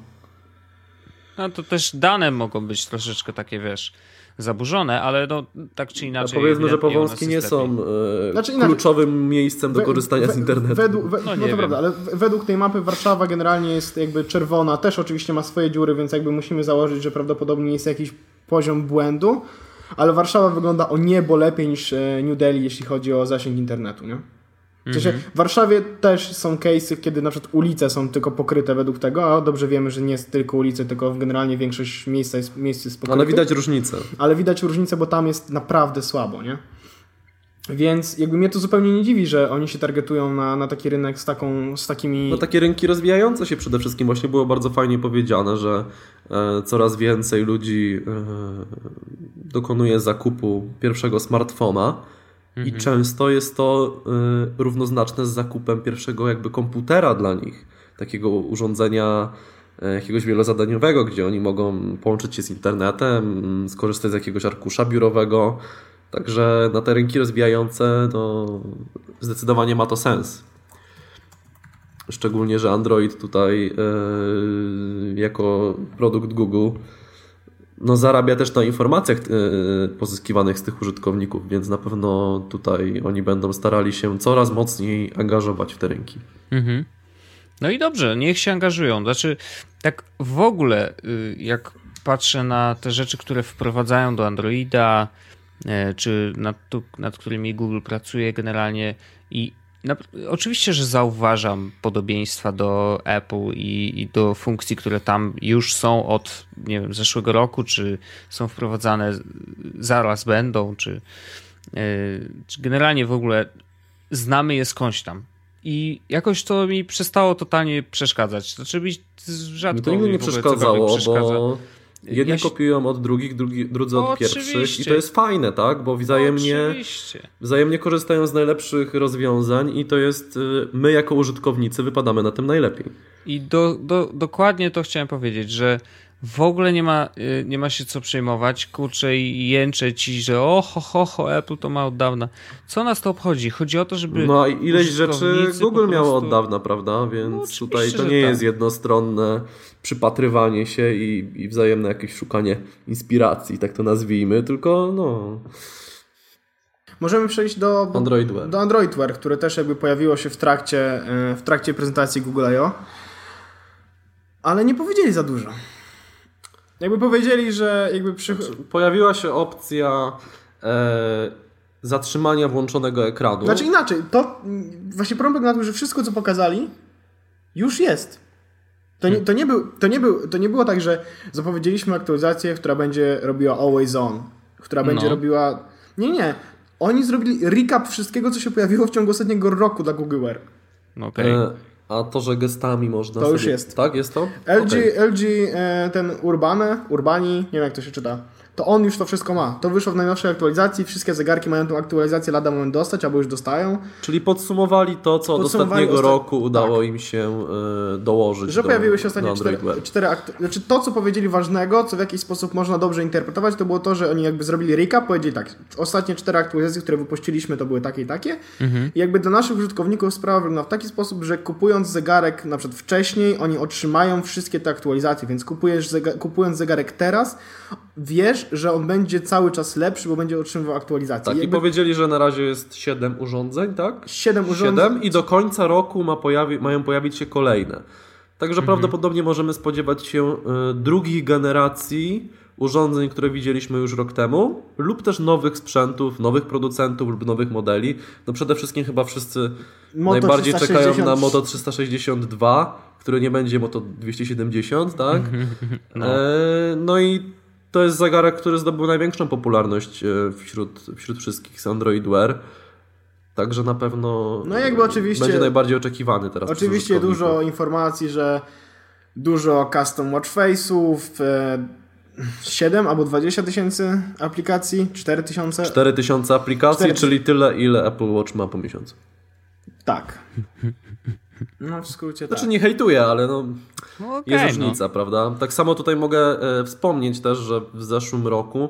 No to też dane mogą być troszeczkę takie, wiesz, zaburzone, ale no, tak czy inaczej. A powiedzmy, że powązki nie są e, znaczy, kluczowym miejscem do korzystania we, z internetu. Według, we, no, no to wiem. prawda, ale według tej mapy Warszawa generalnie jest jakby czerwona, też oczywiście ma swoje dziury, więc jakby musimy założyć, że prawdopodobnie jest jakiś poziom błędu, ale Warszawa wygląda o niebo lepiej niż e, New Delhi, jeśli chodzi o zasięg internetu, nie? W, sensie w Warszawie też są case'y, kiedy na przykład ulice są tylko pokryte według tego, a dobrze wiemy, że nie jest tylko ulice, tylko generalnie większość miejsca jest, miejsc jest pokryte. Ale widać różnicę. Ale widać różnicę, bo tam jest naprawdę słabo, nie? Więc jakby mnie to zupełnie nie dziwi, że oni się targetują na, na taki rynek z, taką, z takimi... No takie rynki rozwijające się przede wszystkim. Właśnie było bardzo fajnie powiedziane, że e, coraz więcej ludzi e, dokonuje zakupu pierwszego smartfona Mhm. I często jest to y, równoznaczne z zakupem pierwszego jakby komputera dla nich, takiego urządzenia y, jakiegoś wielozadaniowego, gdzie oni mogą połączyć się z internetem, y, skorzystać z jakiegoś arkusza biurowego. Także na te rynki rozwijające no, zdecydowanie ma to sens. Szczególnie, że Android tutaj y, jako produkt Google no, zarabia też na informacjach e, pozyskiwanych z tych użytkowników, więc na pewno tutaj oni będą starali się coraz mocniej angażować w te rynki. Mhm. No i dobrze, niech się angażują. Znaczy, tak w ogóle, y, jak patrzę na te rzeczy, które wprowadzają do Androida, czy nad, nad którymi Google pracuje generalnie i Oczywiście, że zauważam podobieństwa do Apple i, i, do funkcji, które tam już są od nie wiem, zeszłego roku, czy są wprowadzane, zaraz będą, czy, yy, czy generalnie w ogóle znamy je skądś tam. I jakoś to mi przestało totalnie przeszkadzać. Znaczy, mi rzadko mi to nigdy nie przeszkadzało, bo Jedni ja się... kopiują od drugich, drugi, drudzy od pierwszych i to jest fajne, tak? Bo wzajemnie, wzajemnie korzystają z najlepszych rozwiązań i to jest, y, my jako użytkownicy wypadamy na tym najlepiej. I do, do, dokładnie to chciałem powiedzieć, że w ogóle nie ma, y, nie ma się co przejmować, kurczę i jęczę ci, że o ho, ho, ho, Apple to ma od dawna. Co nas to obchodzi? Chodzi o to, żeby No i ileś rzeczy Google prostu... miało od dawna, prawda? Więc no, tutaj to nie jest tak. jednostronne przypatrywanie się i, i wzajemne jakieś szukanie inspiracji, tak to nazwijmy, tylko no... Możemy przejść do, Androidware. do Androidware, które też jakby pojawiło się w trakcie, y, w trakcie prezentacji Google I.O. Ale nie powiedzieli za dużo. Jakby powiedzieli, że jakby przy... Znaczy, pojawiła się opcja e, zatrzymania włączonego ekranu. Znaczy inaczej, to właśnie problem na tym, że wszystko co pokazali już jest. To nie, to, nie był, to, nie był, to nie było tak, że zapowiedzieliśmy aktualizację, która będzie robiła always on, która będzie no. robiła... Nie, nie. Oni zrobili recap wszystkiego, co się pojawiło w ciągu ostatniego roku dla Google Wear. Okay. E, a to, że gestami można. To sobie... już jest. Tak, jest to? LG, okay. LG e, ten Urbane, Urbani, nie wiem jak to się czyta to on już to wszystko ma. To wyszło w najnowszej aktualizacji, wszystkie zegarki mają tą aktualizację lada moment dostać, albo już dostają. Czyli podsumowali to, co od ostatniego roku udało tak. im się y, dołożyć. Że do, pojawiły się ostatnie cztery, cztery aktu- Znaczy to, co powiedzieli ważnego, co w jakiś sposób można dobrze interpretować, to było to, że oni jakby zrobili recap, powiedzieli tak, ostatnie cztery aktualizacje, które wypuściliśmy, to były takie i takie. Mhm. I jakby dla naszych użytkowników sprawa wygląda w taki sposób, że kupując zegarek na przykład wcześniej, oni otrzymają wszystkie te aktualizacje, więc kupujesz zega- kupując zegarek teraz, wiesz, że on będzie cały czas lepszy, bo będzie otrzymywał aktualizację. Tak, Jakby... i powiedzieli, że na razie jest 7 urządzeń, tak? 7 urządzeń. 7 i do końca roku ma pojawi... mają pojawić się kolejne. Także mhm. prawdopodobnie możemy spodziewać się y, drugich generacji urządzeń, które widzieliśmy już rok temu, lub też nowych sprzętów, nowych producentów lub nowych modeli. No przede wszystkim chyba wszyscy Moto najbardziej 360... czekają na Moto 362, które nie będzie Moto 270, tak? No, e, no i to jest zegarek, który zdobył największą popularność e, wśród, wśród wszystkich z Android Wear. Także na pewno no jakby oczywiście, będzie najbardziej oczekiwany teraz. Oczywiście dużo informacji, że dużo custom watch face'ów, 7 e, albo 20 tysięcy aplikacji, 4 tysiące. 4 tysiące aplikacji, 4... czyli tyle, ile Apple Watch ma po miesiącu. Tak. No w skrócie Znaczy tak. nie hejtuję, ale no, no okay, jest różnica, no. prawda? Tak samo tutaj mogę e, wspomnieć też, że w zeszłym roku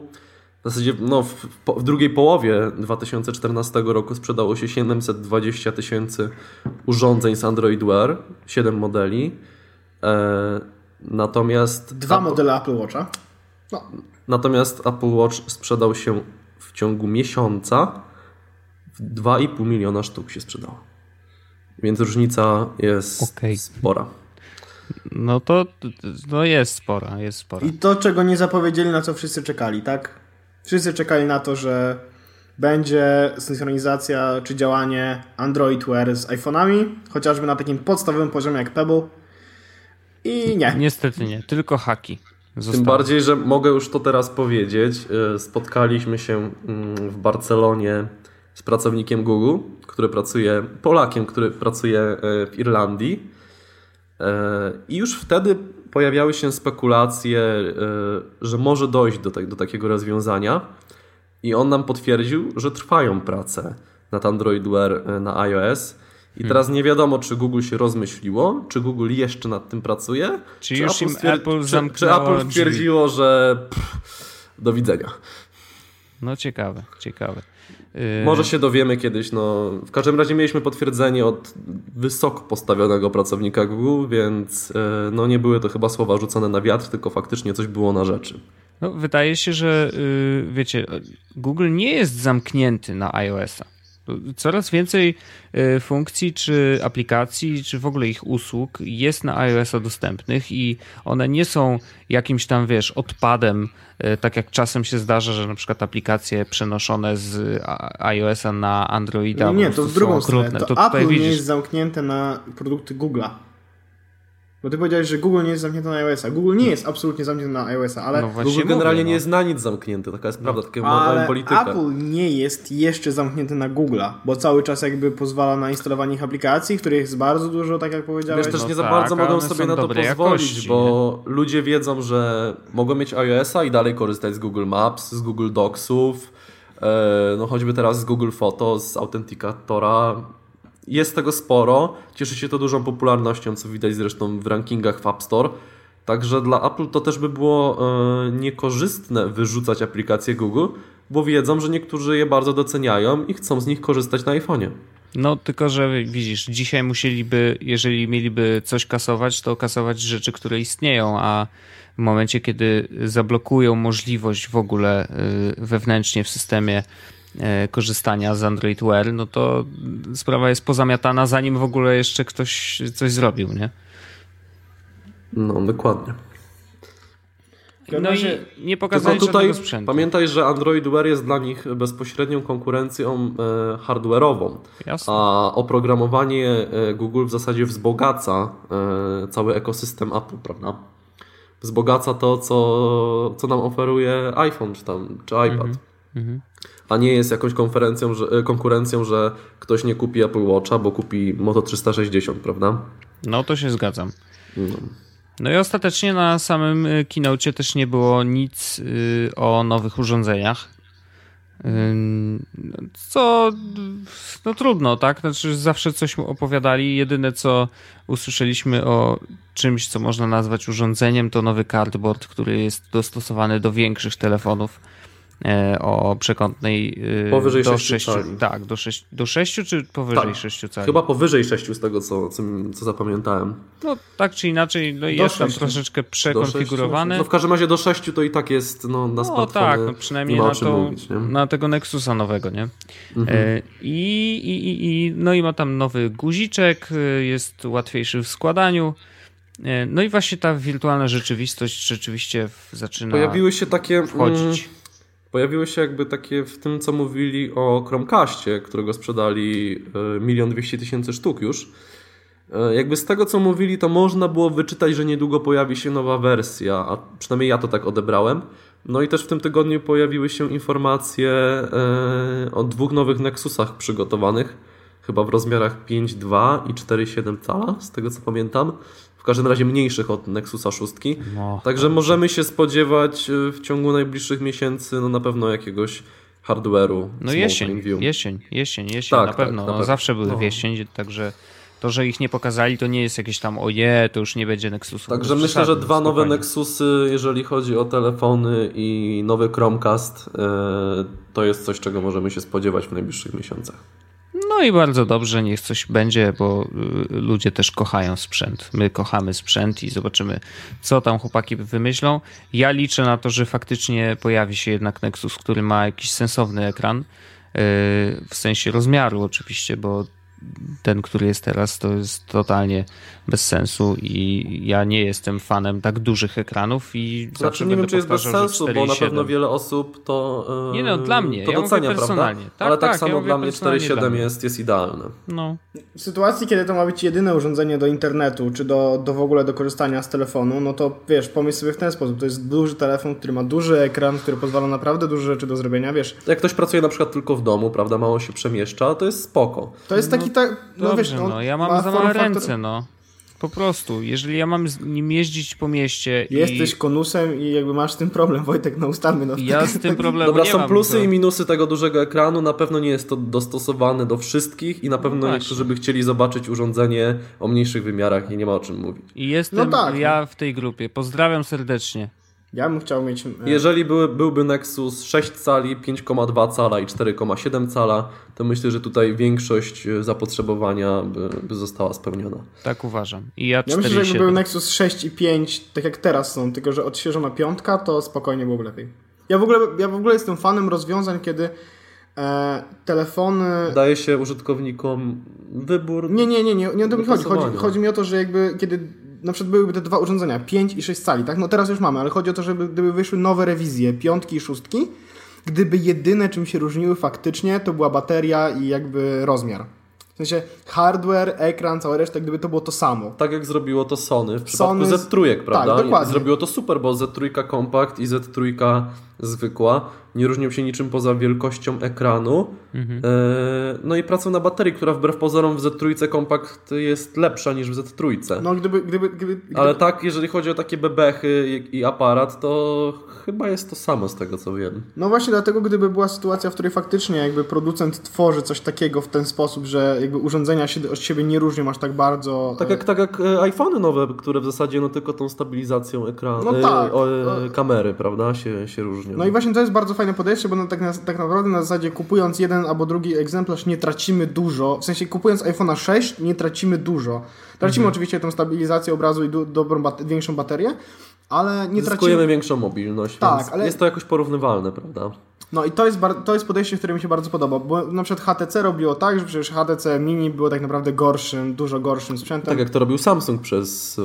w zasadzie no, w, w, drugiej połowie 2014 roku sprzedało się 720 tysięcy urządzeń z Android Wear, 7 modeli. E, natomiast... Dwa modele Apple Watcha. No. Natomiast Apple Watch sprzedał się w ciągu miesiąca w 2,5 miliona sztuk się sprzedało. Więc różnica jest okay. spora. No to no jest spora, jest spora. I to, czego nie zapowiedzieli, na co wszyscy czekali, tak? Wszyscy czekali na to, że będzie synchronizacja czy działanie Android Wear z iPhone'ami, chociażby na takim podstawowym poziomie jak Pebble. I nie. Niestety nie, tylko haki. Zostały. Tym bardziej, że mogę już to teraz powiedzieć. E, spotkaliśmy się mm, w Barcelonie z pracownikiem Google, który pracuje, Polakiem, który pracuje e, w Irlandii. E, I już wtedy pojawiały się spekulacje, że może dojść do, tak, do takiego rozwiązania. I on nam potwierdził, że trwają prace nad Android Wear na iOS. I hmm. teraz nie wiadomo, czy Google się rozmyśliło, czy Google jeszcze nad tym pracuje, czy, czy już Apple, im Apple czy, czy Apple stwierdziło, drzwi. że pff, do widzenia. No ciekawe, ciekawe. Y, Może się dowiemy kiedyś. No. W każdym razie mieliśmy potwierdzenie od wysoko postawionego pracownika Google, więc y, no, nie były to chyba słowa rzucone na wiatr, tylko faktycznie coś było na rzeczy. No, wydaje się, że y, wiecie, Google nie jest zamknięty na iOS-a. Coraz więcej e, funkcji, czy aplikacji, czy w ogóle ich usług jest na iOS-a dostępnych i one nie są jakimś tam, wiesz, odpadem, e, tak jak czasem się zdarza, że na przykład aplikacje przenoszone z iOS-a na Androida. Nie, to w drugą stronę. To, to Apple nie jest zamknięte na produkty Google'a. Bo ty powiedziałeś, że Google nie jest zamknięty na iOS-a. Google nie jest absolutnie zamknięty na iOS-a, ale... No Google generalnie mówię, no. nie jest na nic zamknięty, taka jest prawda, taka ale polityka. Apple nie jest jeszcze zamknięty na Google'a, bo cały czas jakby pozwala na instalowanie ich aplikacji, których jest bardzo dużo, tak jak powiedziałeś. Wiesz, też no nie za tak, bardzo mogą sobie na to pozwolić, jakości, bo nie? ludzie wiedzą, że mogą mieć iOS-a i dalej korzystać z Google Maps, z Google Docsów, e, no choćby teraz z Google Photo, z Authenticatora, jest tego sporo, cieszy się to dużą popularnością, co widać zresztą w rankingach w App Store. Także dla Apple to też by było e, niekorzystne wyrzucać aplikacje Google, bo wiedzą, że niektórzy je bardzo doceniają i chcą z nich korzystać na iPhone'ie. No, tylko że widzisz, dzisiaj musieliby, jeżeli mieliby coś kasować, to kasować rzeczy, które istnieją, a w momencie, kiedy zablokują możliwość w ogóle y, wewnętrznie w systemie korzystania z Android Wear, no to sprawa jest pozamiatana, zanim w ogóle jeszcze ktoś coś zrobił, nie? No, dokładnie. No i nie pokazali Tylko tutaj sprzętu. Pamiętaj, że Android Wear jest dla nich bezpośrednią konkurencją e, hardware'ową, Jasne. a oprogramowanie e, Google w zasadzie wzbogaca cały ekosystem Apple, prawda? Wzbogaca to, co, co nam oferuje iPhone czy, tam, czy iPad. Mhm. Mhm a nie jest jakąś konferencją, że, e, konkurencją, że ktoś nie kupi Apple Watcha, bo kupi Moto 360, prawda? No to się zgadzam. No. No i ostatecznie na samym e, keynote też nie było nic e, o nowych urządzeniach. Co no trudno, tak? Znaczy zawsze coś opowiadali. Jedyne co usłyszeliśmy o czymś, co można nazwać urządzeniem, to nowy cardboard, który jest dostosowany do większych telefonów o przekątnej e, powyżej do 6, 6 cali. Tak, do 6, do 6 czy powyżej tak, 6 cali? Chyba powyżej 6 z tego, co, co, zapamiętałem. No tak czy inaczej, no jest tam troszeczkę przekonfigurowany. No w każdym razie do 6 to i tak jest no, na no, tak, no przynajmniej na, to, mówić, na tego Nexusa nowego, nie? Mhm. E, i, i, i, no i ma tam nowy guziczek, jest łatwiejszy w składaniu. No i właśnie ta wirtualna rzeczywistość rzeczywiście zaczyna Pojawiły się takie wchodzić. Mm, pojawiły się jakby takie w tym, co mówili o Chromecastie, którego sprzedali e, milion dwieście tysięcy sztuk już. E, jakby z tego, co mówili, to można było wyczytać, że niedługo pojawi się nowa wersja, a przynajmniej ja to tak odebrałem. No i też w tym tygodniu pojawiły się informacje e, o dwóch nowych Nexusach przygotowanych, chyba w rozmiarach 5,2 i 4,7 cala, z tego co pamiętam w każdym razie mniejszych od Nexusa 6. No, Także możemy się spodziewać y, w ciągu najbliższych miesięcy no na pewno jakiegoś hardware'u. No jesień, jesień, jesień, jesień, tak, na, pewno. Tak, na no, Zawsze były no. w jesień, także to, że ich nie pokazali, to nie jest jakieś tam oje, to już nie będzie Nexusu. Także myślę, że dwa nowe Nexusy, jeżeli chodzi o telefony i nowy Chromecast, y, to jest coś, czego możemy się spodziewać w najbliższych miesiącach. No i bardzo dobrze, niech coś będzie, bo y, ludzie też kochają sprzęt. My kochamy sprzęt i zobaczymy, co tam chłopaki wymyślą. Ja liczę na to, że faktycznie pojawi się jednak Nexus, który ma jakiś sensowny ekran. Y, w sensie rozmiaru oczywiście, bo ten, który jest teraz, to jest totalnie bez sensu i ja nie jestem fanem tak dużych ekranów i znaczy nie wiem, czy jest bez sensu, bo na pewno wiele osób to Nie no, dla mnie, to ja docenia, personalnie. prawda? Tak, Ale tak, tak samo ja dla mnie 4.7 jest, jest idealne. No. W sytuacji, kiedy to ma być jedyne urządzenie do internetu, czy do, do w ogóle do korzystania z telefonu, no to wiesz, pomyśl sobie w ten sposób. To jest duży telefon, który ma duży ekran, który pozwala naprawdę dużo rzeczy do zrobienia, wiesz. Jak ktoś pracuje na przykład tylko w domu, prawda, mało się przemieszcza, to jest spoko. To jest taki, tak, no, Dobrze, wiesz, no, no, ja mam ma za małe ręce, no. Po prostu, jeżeli ja mam z nim jeździć po mieście Jesteś i konusem i jakby masz z tym problem, Wojtek, no ustalmy. No, ja z tym problemem Dobra, nie są mam, plusy to- i minusy tego dużego ekranu. Na pewno nie jest to dostosowane do wszystkich i na pewno właśnie. niektórzy by chcieli zobaczyć urządzenie o mniejszych wymiarach i nie ma o czym mówić. I jestem No tak. ja w tej grupie. Pozdrawiam serdecznie. Ja bym chciał mieć... e, Jeżeli były, byłby Nexus 6 cali, 5,2 cala i 4,7 cala, to myślę, że tutaj większość e, zapotrzebowania by, by została spełniona. Tak uważam. I ja Ja myślę, że jakby był 4,7. Nexus 6 i 5, tak jak teraz są, tylko że odświeżona piątka, to spokojnie byłoby lepiej. Ja w ogóle, ja w ogóle jestem fanem rozwiązań, kiedy e, telefony... Daje się użytkownikom wybór. Nie, nie, nie, nie, nie o to mi chodzi. chodzi. Chodzi mi o to, że jakby kiedy na przykład byłyby te dwa urządzenia, 5 i 6 cali, tak? No teraz już mamy, ale chodzi o to, żeby gdyby wyszły nowe rewizje, piątki i szóstki, gdyby jedyne czym się różniły faktycznie, to była bateria i jakby rozmiar. W sensie hardware, ekran, cała reszta, gdyby to było to samo. Tak jak zrobiło to Sony w przypadku Sony z- Z3, prawda? tak, dokładnie. Zrobiło to super, bo Z3 Compact i Z3 zwykła nie różnią się niczym poza wielkością ekranu. Mhm. E, no i pracą na baterii, która wbrew pozorom w Z3 Compact jest lepsza niż w Z3. No gdyby, gdyby, gdyby, gdyby Ale tak, jeżeli chodzi o takie bebechy i, aparat, to chyba jest to samo z tego co wiem. No właśnie dlatego, gdyby była sytuacja, w której faktycznie jakby producent tworzy coś takiego w ten sposób, że jakby urządzenia się od siebie nie różnią aż tak bardzo. Tak e, jak, tak jak e, iPhony nowe, które w zasadzie no tylko tą stabilizacją ekranu, No e, tak. o, e, kamery, prawda, się, się różnią. No i właśnie to jest bardzo fajne podejście, bo no tak, na, tak naprawdę na zasadzie kupując jeden albo drugi egzemplarz nie tracimy dużo. W sensie kupując iPhone'a 6 nie tracimy dużo. Tracimy oczywiście tą stabilizację obrazu i du- dobrą większą baterię, ale nie Zyskujemy tracimy... większą mobilność, Tak, ale- jest to jakoś porównywalne, prawda? No i to jest, to jest podejście, które mi się bardzo podoba, bo na przykład HTC robiło tak, że przecież HTC Mini było tak naprawdę gorszym, dużo gorszym sprzętem. Tak jak to robił Samsung przez e,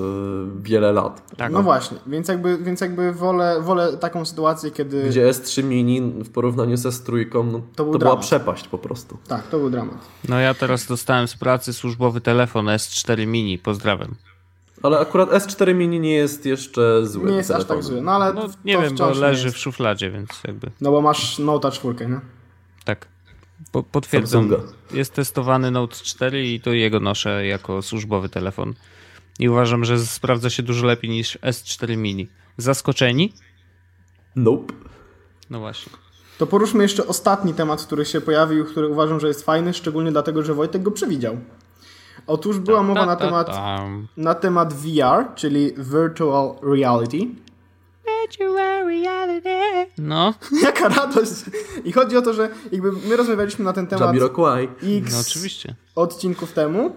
wiele lat. Tak. No właśnie, więc jakby, więc jakby wolę, wolę taką sytuację, kiedy... Gdzie S3 Mini w porównaniu ze S3, no, to, To był była dramat. przepaść po prostu. Tak, to był dramat. No ja teraz dostałem z pracy służbowy telefon S4 Mini. Pozdrawiam. Ale akurat S4 Mini nie jest jeszcze zły. Nie jest aż tak zły, no ale No nie wiem, bo leży jest. w szufladzie, więc jakby No bo masz Note 4, nie? tak. Po, potwierdzam. Samsunga. Jest testowany Note 4 i to jego noszę jako służbowy telefon. I uważam, że sprawdza się dużo lepiej niż S4 Mini. Zaskoczeni? Nope. No właśnie. To poruszmy jeszcze ostatni temat, który się pojawił, który uważam, że jest fajny, szczególnie dlatego, że Wojtek go przewidział. Otóż była mowa na temat, na temat VR, czyli Virtual Reality. No, Jaka radość! I chodzi o to, że jakby my rozmawialiśmy na ten temat Jamiroquai. X no oczywiście. odcinków temu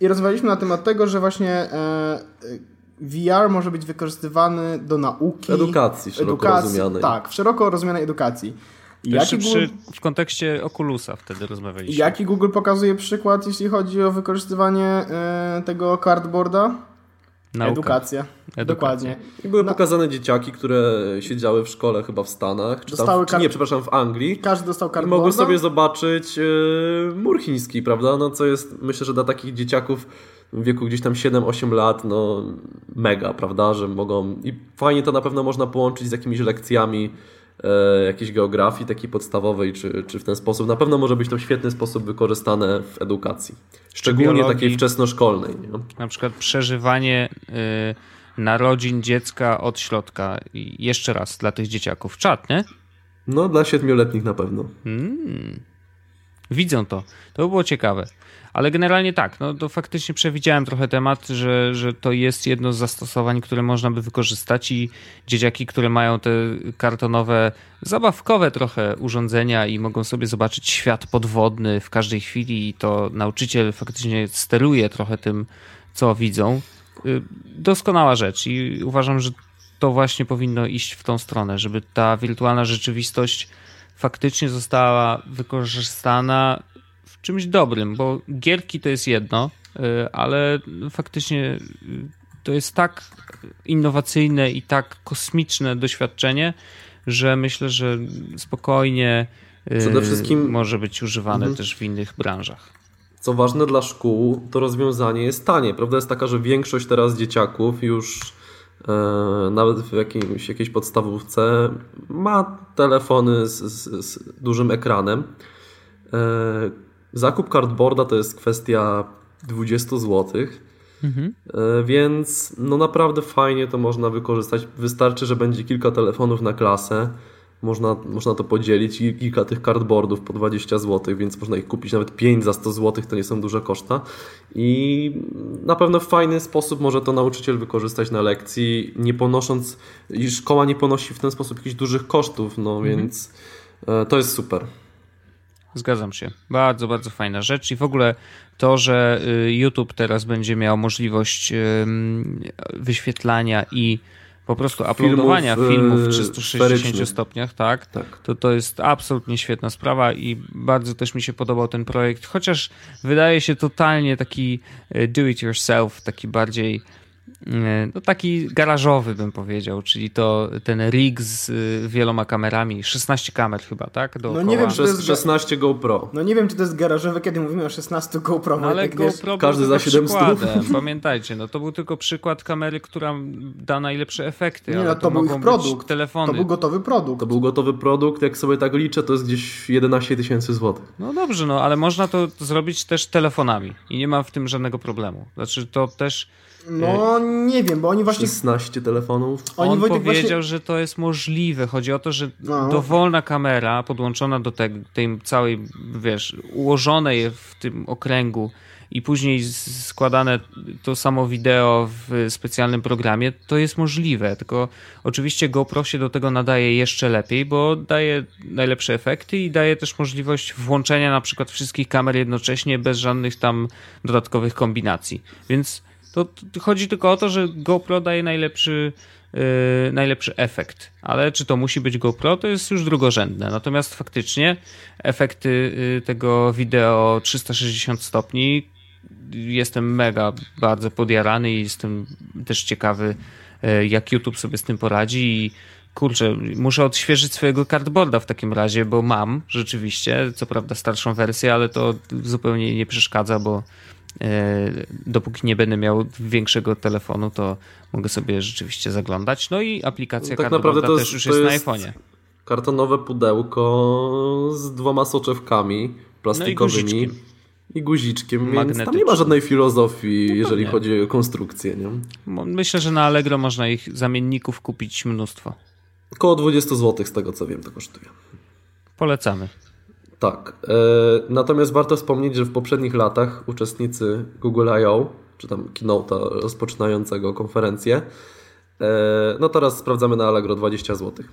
i rozmawialiśmy na temat tego, że właśnie e, VR może być wykorzystywany do nauki. Edukacji szeroko rozumianej. Tak, w szeroko rozumianej edukacji. Jaki Google, w kontekście Oculusa wtedy rozmawialiśmy. jaki Google pokazuje przykład, jeśli chodzi o wykorzystywanie e, tego cardboarda? Nauka. Edukacja. Edukacja. Dokładnie. I były No. pokazane dzieciaki, które siedziały w szkole chyba w Stanach, czy, tam, Dostały czy kar- nie, przepraszam, w Anglii. Każdy dostał cardboarda. mogły sobie zobaczyć e, mur chiński, prawda? No co jest, myślę, że dla takich dzieciaków w wieku gdzieś tam 7-8 lat, no mega, prawda? Że mogą... I fajnie to na pewno można połączyć z jakimiś lekcjami jakiejś geografii takiej podstawowej, czy, czy w ten sposób. Na pewno może być to w świetny sposób wykorzystane w edukacji. Szczególnie biologii. takiej wczesnoszkolnej. Nie? Na przykład przeżywanie y, narodzin dziecka od środka. I jeszcze raz dla tych dzieciaków. Czat, nie? No dla siedmioletnich na pewno. Mm. widzą to. To by było ciekawe. Ale generalnie tak, no to faktycznie przewidziałem trochę temat, że, że to jest jedno z zastosowań, które można by wykorzystać i dzieciaki, które mają te kartonowe, zabawkowe trochę urządzenia i mogą sobie zobaczyć świat podwodny w każdej chwili i to nauczyciel faktycznie steruje trochę tym, co widzą. Y, doskonała rzecz i uważam, że to właśnie powinno iść w tą stronę, żeby ta wirtualna rzeczywistość faktycznie została wykorzystana czymś dobrym, bo gierki to jest jedno, y, ale faktycznie y, to jest tak innowacyjne i tak kosmiczne doświadczenie, że myślę, że spokojnie y, Przede wszystkim może być używane mhm. też w innych branżach. Co ważne dla szkół, to rozwiązanie jest tanie. Prawda jest taka, że większość teraz dzieciaków już e, nawet w jakimś, jakiejś podstawówce ma telefony z, z, z dużym ekranem. E, Zakup cardboarda to jest kwestia 20 zł. Mhm. E, więc no naprawdę fajnie to można wykorzystać. Wystarczy, że będzie kilka telefonów na klasę. Można, można to podzielić i kilka tych cardboardów po 20 zł, więc można ich kupić nawet 5 za 100 zł, to nie są duże koszta. I na pewno w fajny sposób może to nauczyciel wykorzystać na lekcji, nie ponosząc, i szkoła nie ponosi w ten sposób jakichś dużych kosztów, no mhm. więc e, to jest super. Zgadzam się. Bardzo, bardzo fajna rzecz. I w ogóle to, że y, YouTube teraz będzie miał możliwość wyświetlania i po prostu uploadowania filmów, filmów w 360 stopniach, tak, tak, To, to jest absolutnie świetna sprawa i bardzo też mi się podobał ten projekt, chociaż wydaje się totalnie taki y, do it yourself, taki bardziej no taki garażowy bym powiedział, czyli to ten rig z y, wieloma kamerami, 16 kamer chyba, tak? Dookoła. No nie wiem, czy to jest 16 GoPro. No nie wiem, czy to jest garażowe, kiedy mówimy o 16 GoPro. No, ale GoPro każdy za 700. Pamiętajcie, no to był tylko przykład kamery, która da najlepsze efekty. Nie, no to, to był ich produkt. Telefony. To był gotowy produkt. To był gotowy produkt, jak sobie tak liczę, to jest gdzieś 11 tysięcy złotych. No dobrze, no ale można to zrobić też telefonami i nie ma w tym żadnego problemu. Znaczy to też no nie wiem, bo oni właśnie... 16 telefonów. Oni On powiedział, właśnie... że to jest możliwe. Chodzi o to, że no. dowolna kamera podłączona do tej, tej całej, wiesz, ułożonej w tym okręgu i później składane to samo wideo w specjalnym programie, to jest możliwe. Tylko oczywiście GoPro się do tego nadaje jeszcze lepiej, bo daje najlepsze efekty i daje też możliwość włączenia na przykład wszystkich kamer jednocześnie bez żadnych tam dodatkowych kombinacji. Więc to, to chodzi tylko o to, że GoPro daje najlepszy, yy, najlepszy efekt. Ale czy to musi być GoPro, to jest już drugorzędne. Natomiast faktycznie efekty yy, tego wideo 360 stopni jestem mega bardzo podjarany i jestem też ciekawy, yy, jak YouTube sobie z tym poradzi i kurczę, muszę odświeżyć swojego cardboarda w takim razie, bo mam rzeczywiście, co prawda starszą wersję, ale to zupełnie nie przeszkadza, bo E, dopóki nie będę miał większego telefonu, to mogę sobie rzeczywiście zaglądać. No i aplikacja tak naprawdę to też już jest, jest na iPhone'ie. Kartonowe pudełko z dwoma soczewkami plastikowymi. No i i guziczkiem, więc tam nie ma żadnej filozofii, no jeżeli nie. chodzi o konstrukcję. Nie? Myślę, że na Allegro można ich zamienników kupić mnóstwo. Około 20 zł z tego co wiem to kosztuje. Polecamy. Tak. E, natomiast warto wspomnieć, że w poprzednich latach uczestnicy Google I.O., czy tam keynote'a rozpoczynającego konferencję, e, no teraz sprawdzamy na Allegro 20 zł.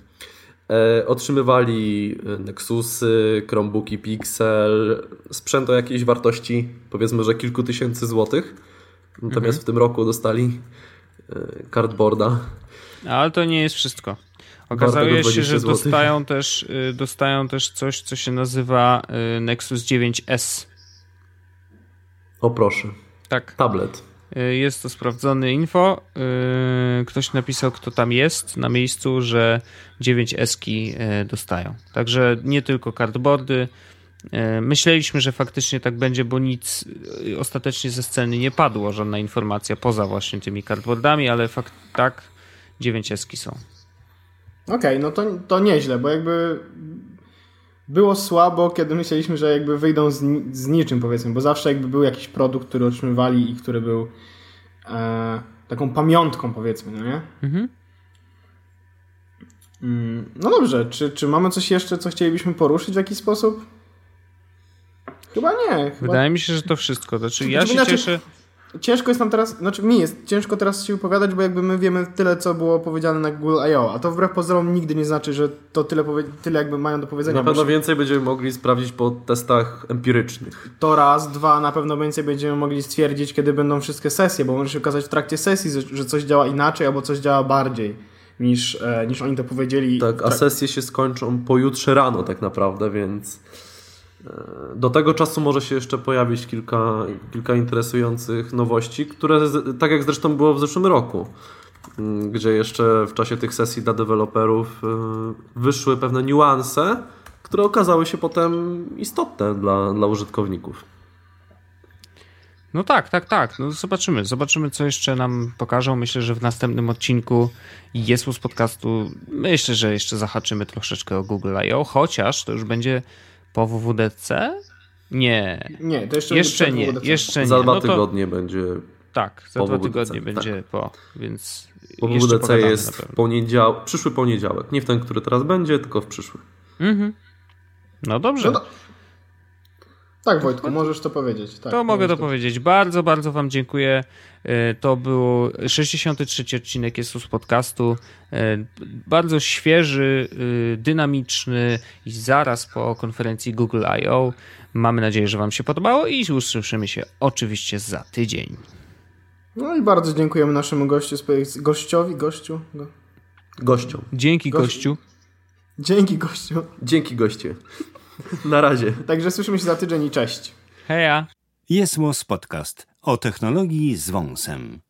E, otrzymywali Nexusy, Chromebooki Pixel, sprzęt o jakiejś wartości powiedzmy, że kilku tysięcy złotych. Natomiast mhm. w tym roku dostali cardboarda. Ale to nie jest wszystko. Okazuje się, że dostają też, y, dostają też coś, co się nazywa y, Nexus 9S. O proszę. Tak. Tablet. Y, jest to sprawdzone info. Ktoś napisał, kto tam jest na miejscu, że 9S-ki dostają. Także nie tylko cardboardy. Myśleliśmy, że faktycznie tak będzie, bo nic ostatecznie ze sceny nie padło, żadna informacja poza właśnie tymi cardboardami, ale fakt tak, 9S-ki są. Okej, okay, no to, to nieźle, bo jakby było słabo, kiedy myśleliśmy, że jakby wyjdą z, z niczym, powiedzmy, bo zawsze jakby był jakiś produkt, który otrzymywali i który był e, taką pamiątką, powiedzmy, no nie? Mhm. Mm, no dobrze, czy, czy mamy coś jeszcze, co chcielibyśmy poruszyć w jakiś sposób? Chyba nie. Chyba... Wydaje mi się, że to wszystko. Znaczy, ja znaczy, się cieszę ciężko jest nam teraz, znaczy mi jest ciężko teraz się wypowiadać, bo jakby my wiemy tyle, co było powiedziane na Google I.O., a to wbrew pozorom nigdy nie znaczy, że to tyle, tyle jakby mają do powiedzenia. Na pewno więcej będziemy mogli sprawdzić po testach empirycznych. To raz, dwa, na pewno więcej będziemy mogli stwierdzić, kiedy będą wszystkie sesje, bo może się okazać w trakcie sesji, że coś działa inaczej albo coś działa bardziej niż, e, niż oni to powiedzieli. Tak, a sesje się skończą pojutrze rano tak naprawdę, więc do tego czasu może się jeszcze pojawić kilka, kilka interesujących nowości, które tak jak zresztą było w zeszłym roku, mm, gdzie jeszcze w czasie tych sesji dla deweloperów e, wyszły pewne niuanse, które okazały się potem istotne dla, dla użytkowników. No tak, tak, tak. No zobaczymy. Zobaczymy, co jeszcze nam pokażą. Myślę, że w następnym odcinku Jesus podcastu myślę, że jeszcze zahaczymy troszeczkę o Google I.O., chociaż to już będzie po WWDC? Nie. Nie, to jeszcze, jeszcze nie. Jeszcze nie. Za dwa no to... tygodnie będzie. Tak, za dwa tygodnie będzie tak. po, więc. Po WWDC jest w poniedziałek, przyszły poniedziałek. Nie w ten, który teraz będzie, tylko w przyszły. Mhm. No dobrze. No tak, Wojtku, możesz to powiedzieć. Tak, to mogę to, to powiedzieć. Bardzo, bardzo Wam dziękuję. E, to był 63 odcinek Jesus Podcastu. E, bardzo świeży, e, dynamiczny i zaraz po konferencji Google I.O. Mamy nadzieję, że Wam się podobało i usłyszymy się oczywiście za tydzień. No i bardzo dziękujemy naszemu gościu, gościowi, gościu. Go... Gościom. Dzięki gościu. Dzięki gościu. Dzięki goście. Na razie. Także słyszymy się za tydzień i cześć. Heja. Jest Podcast o technologii z wąsem.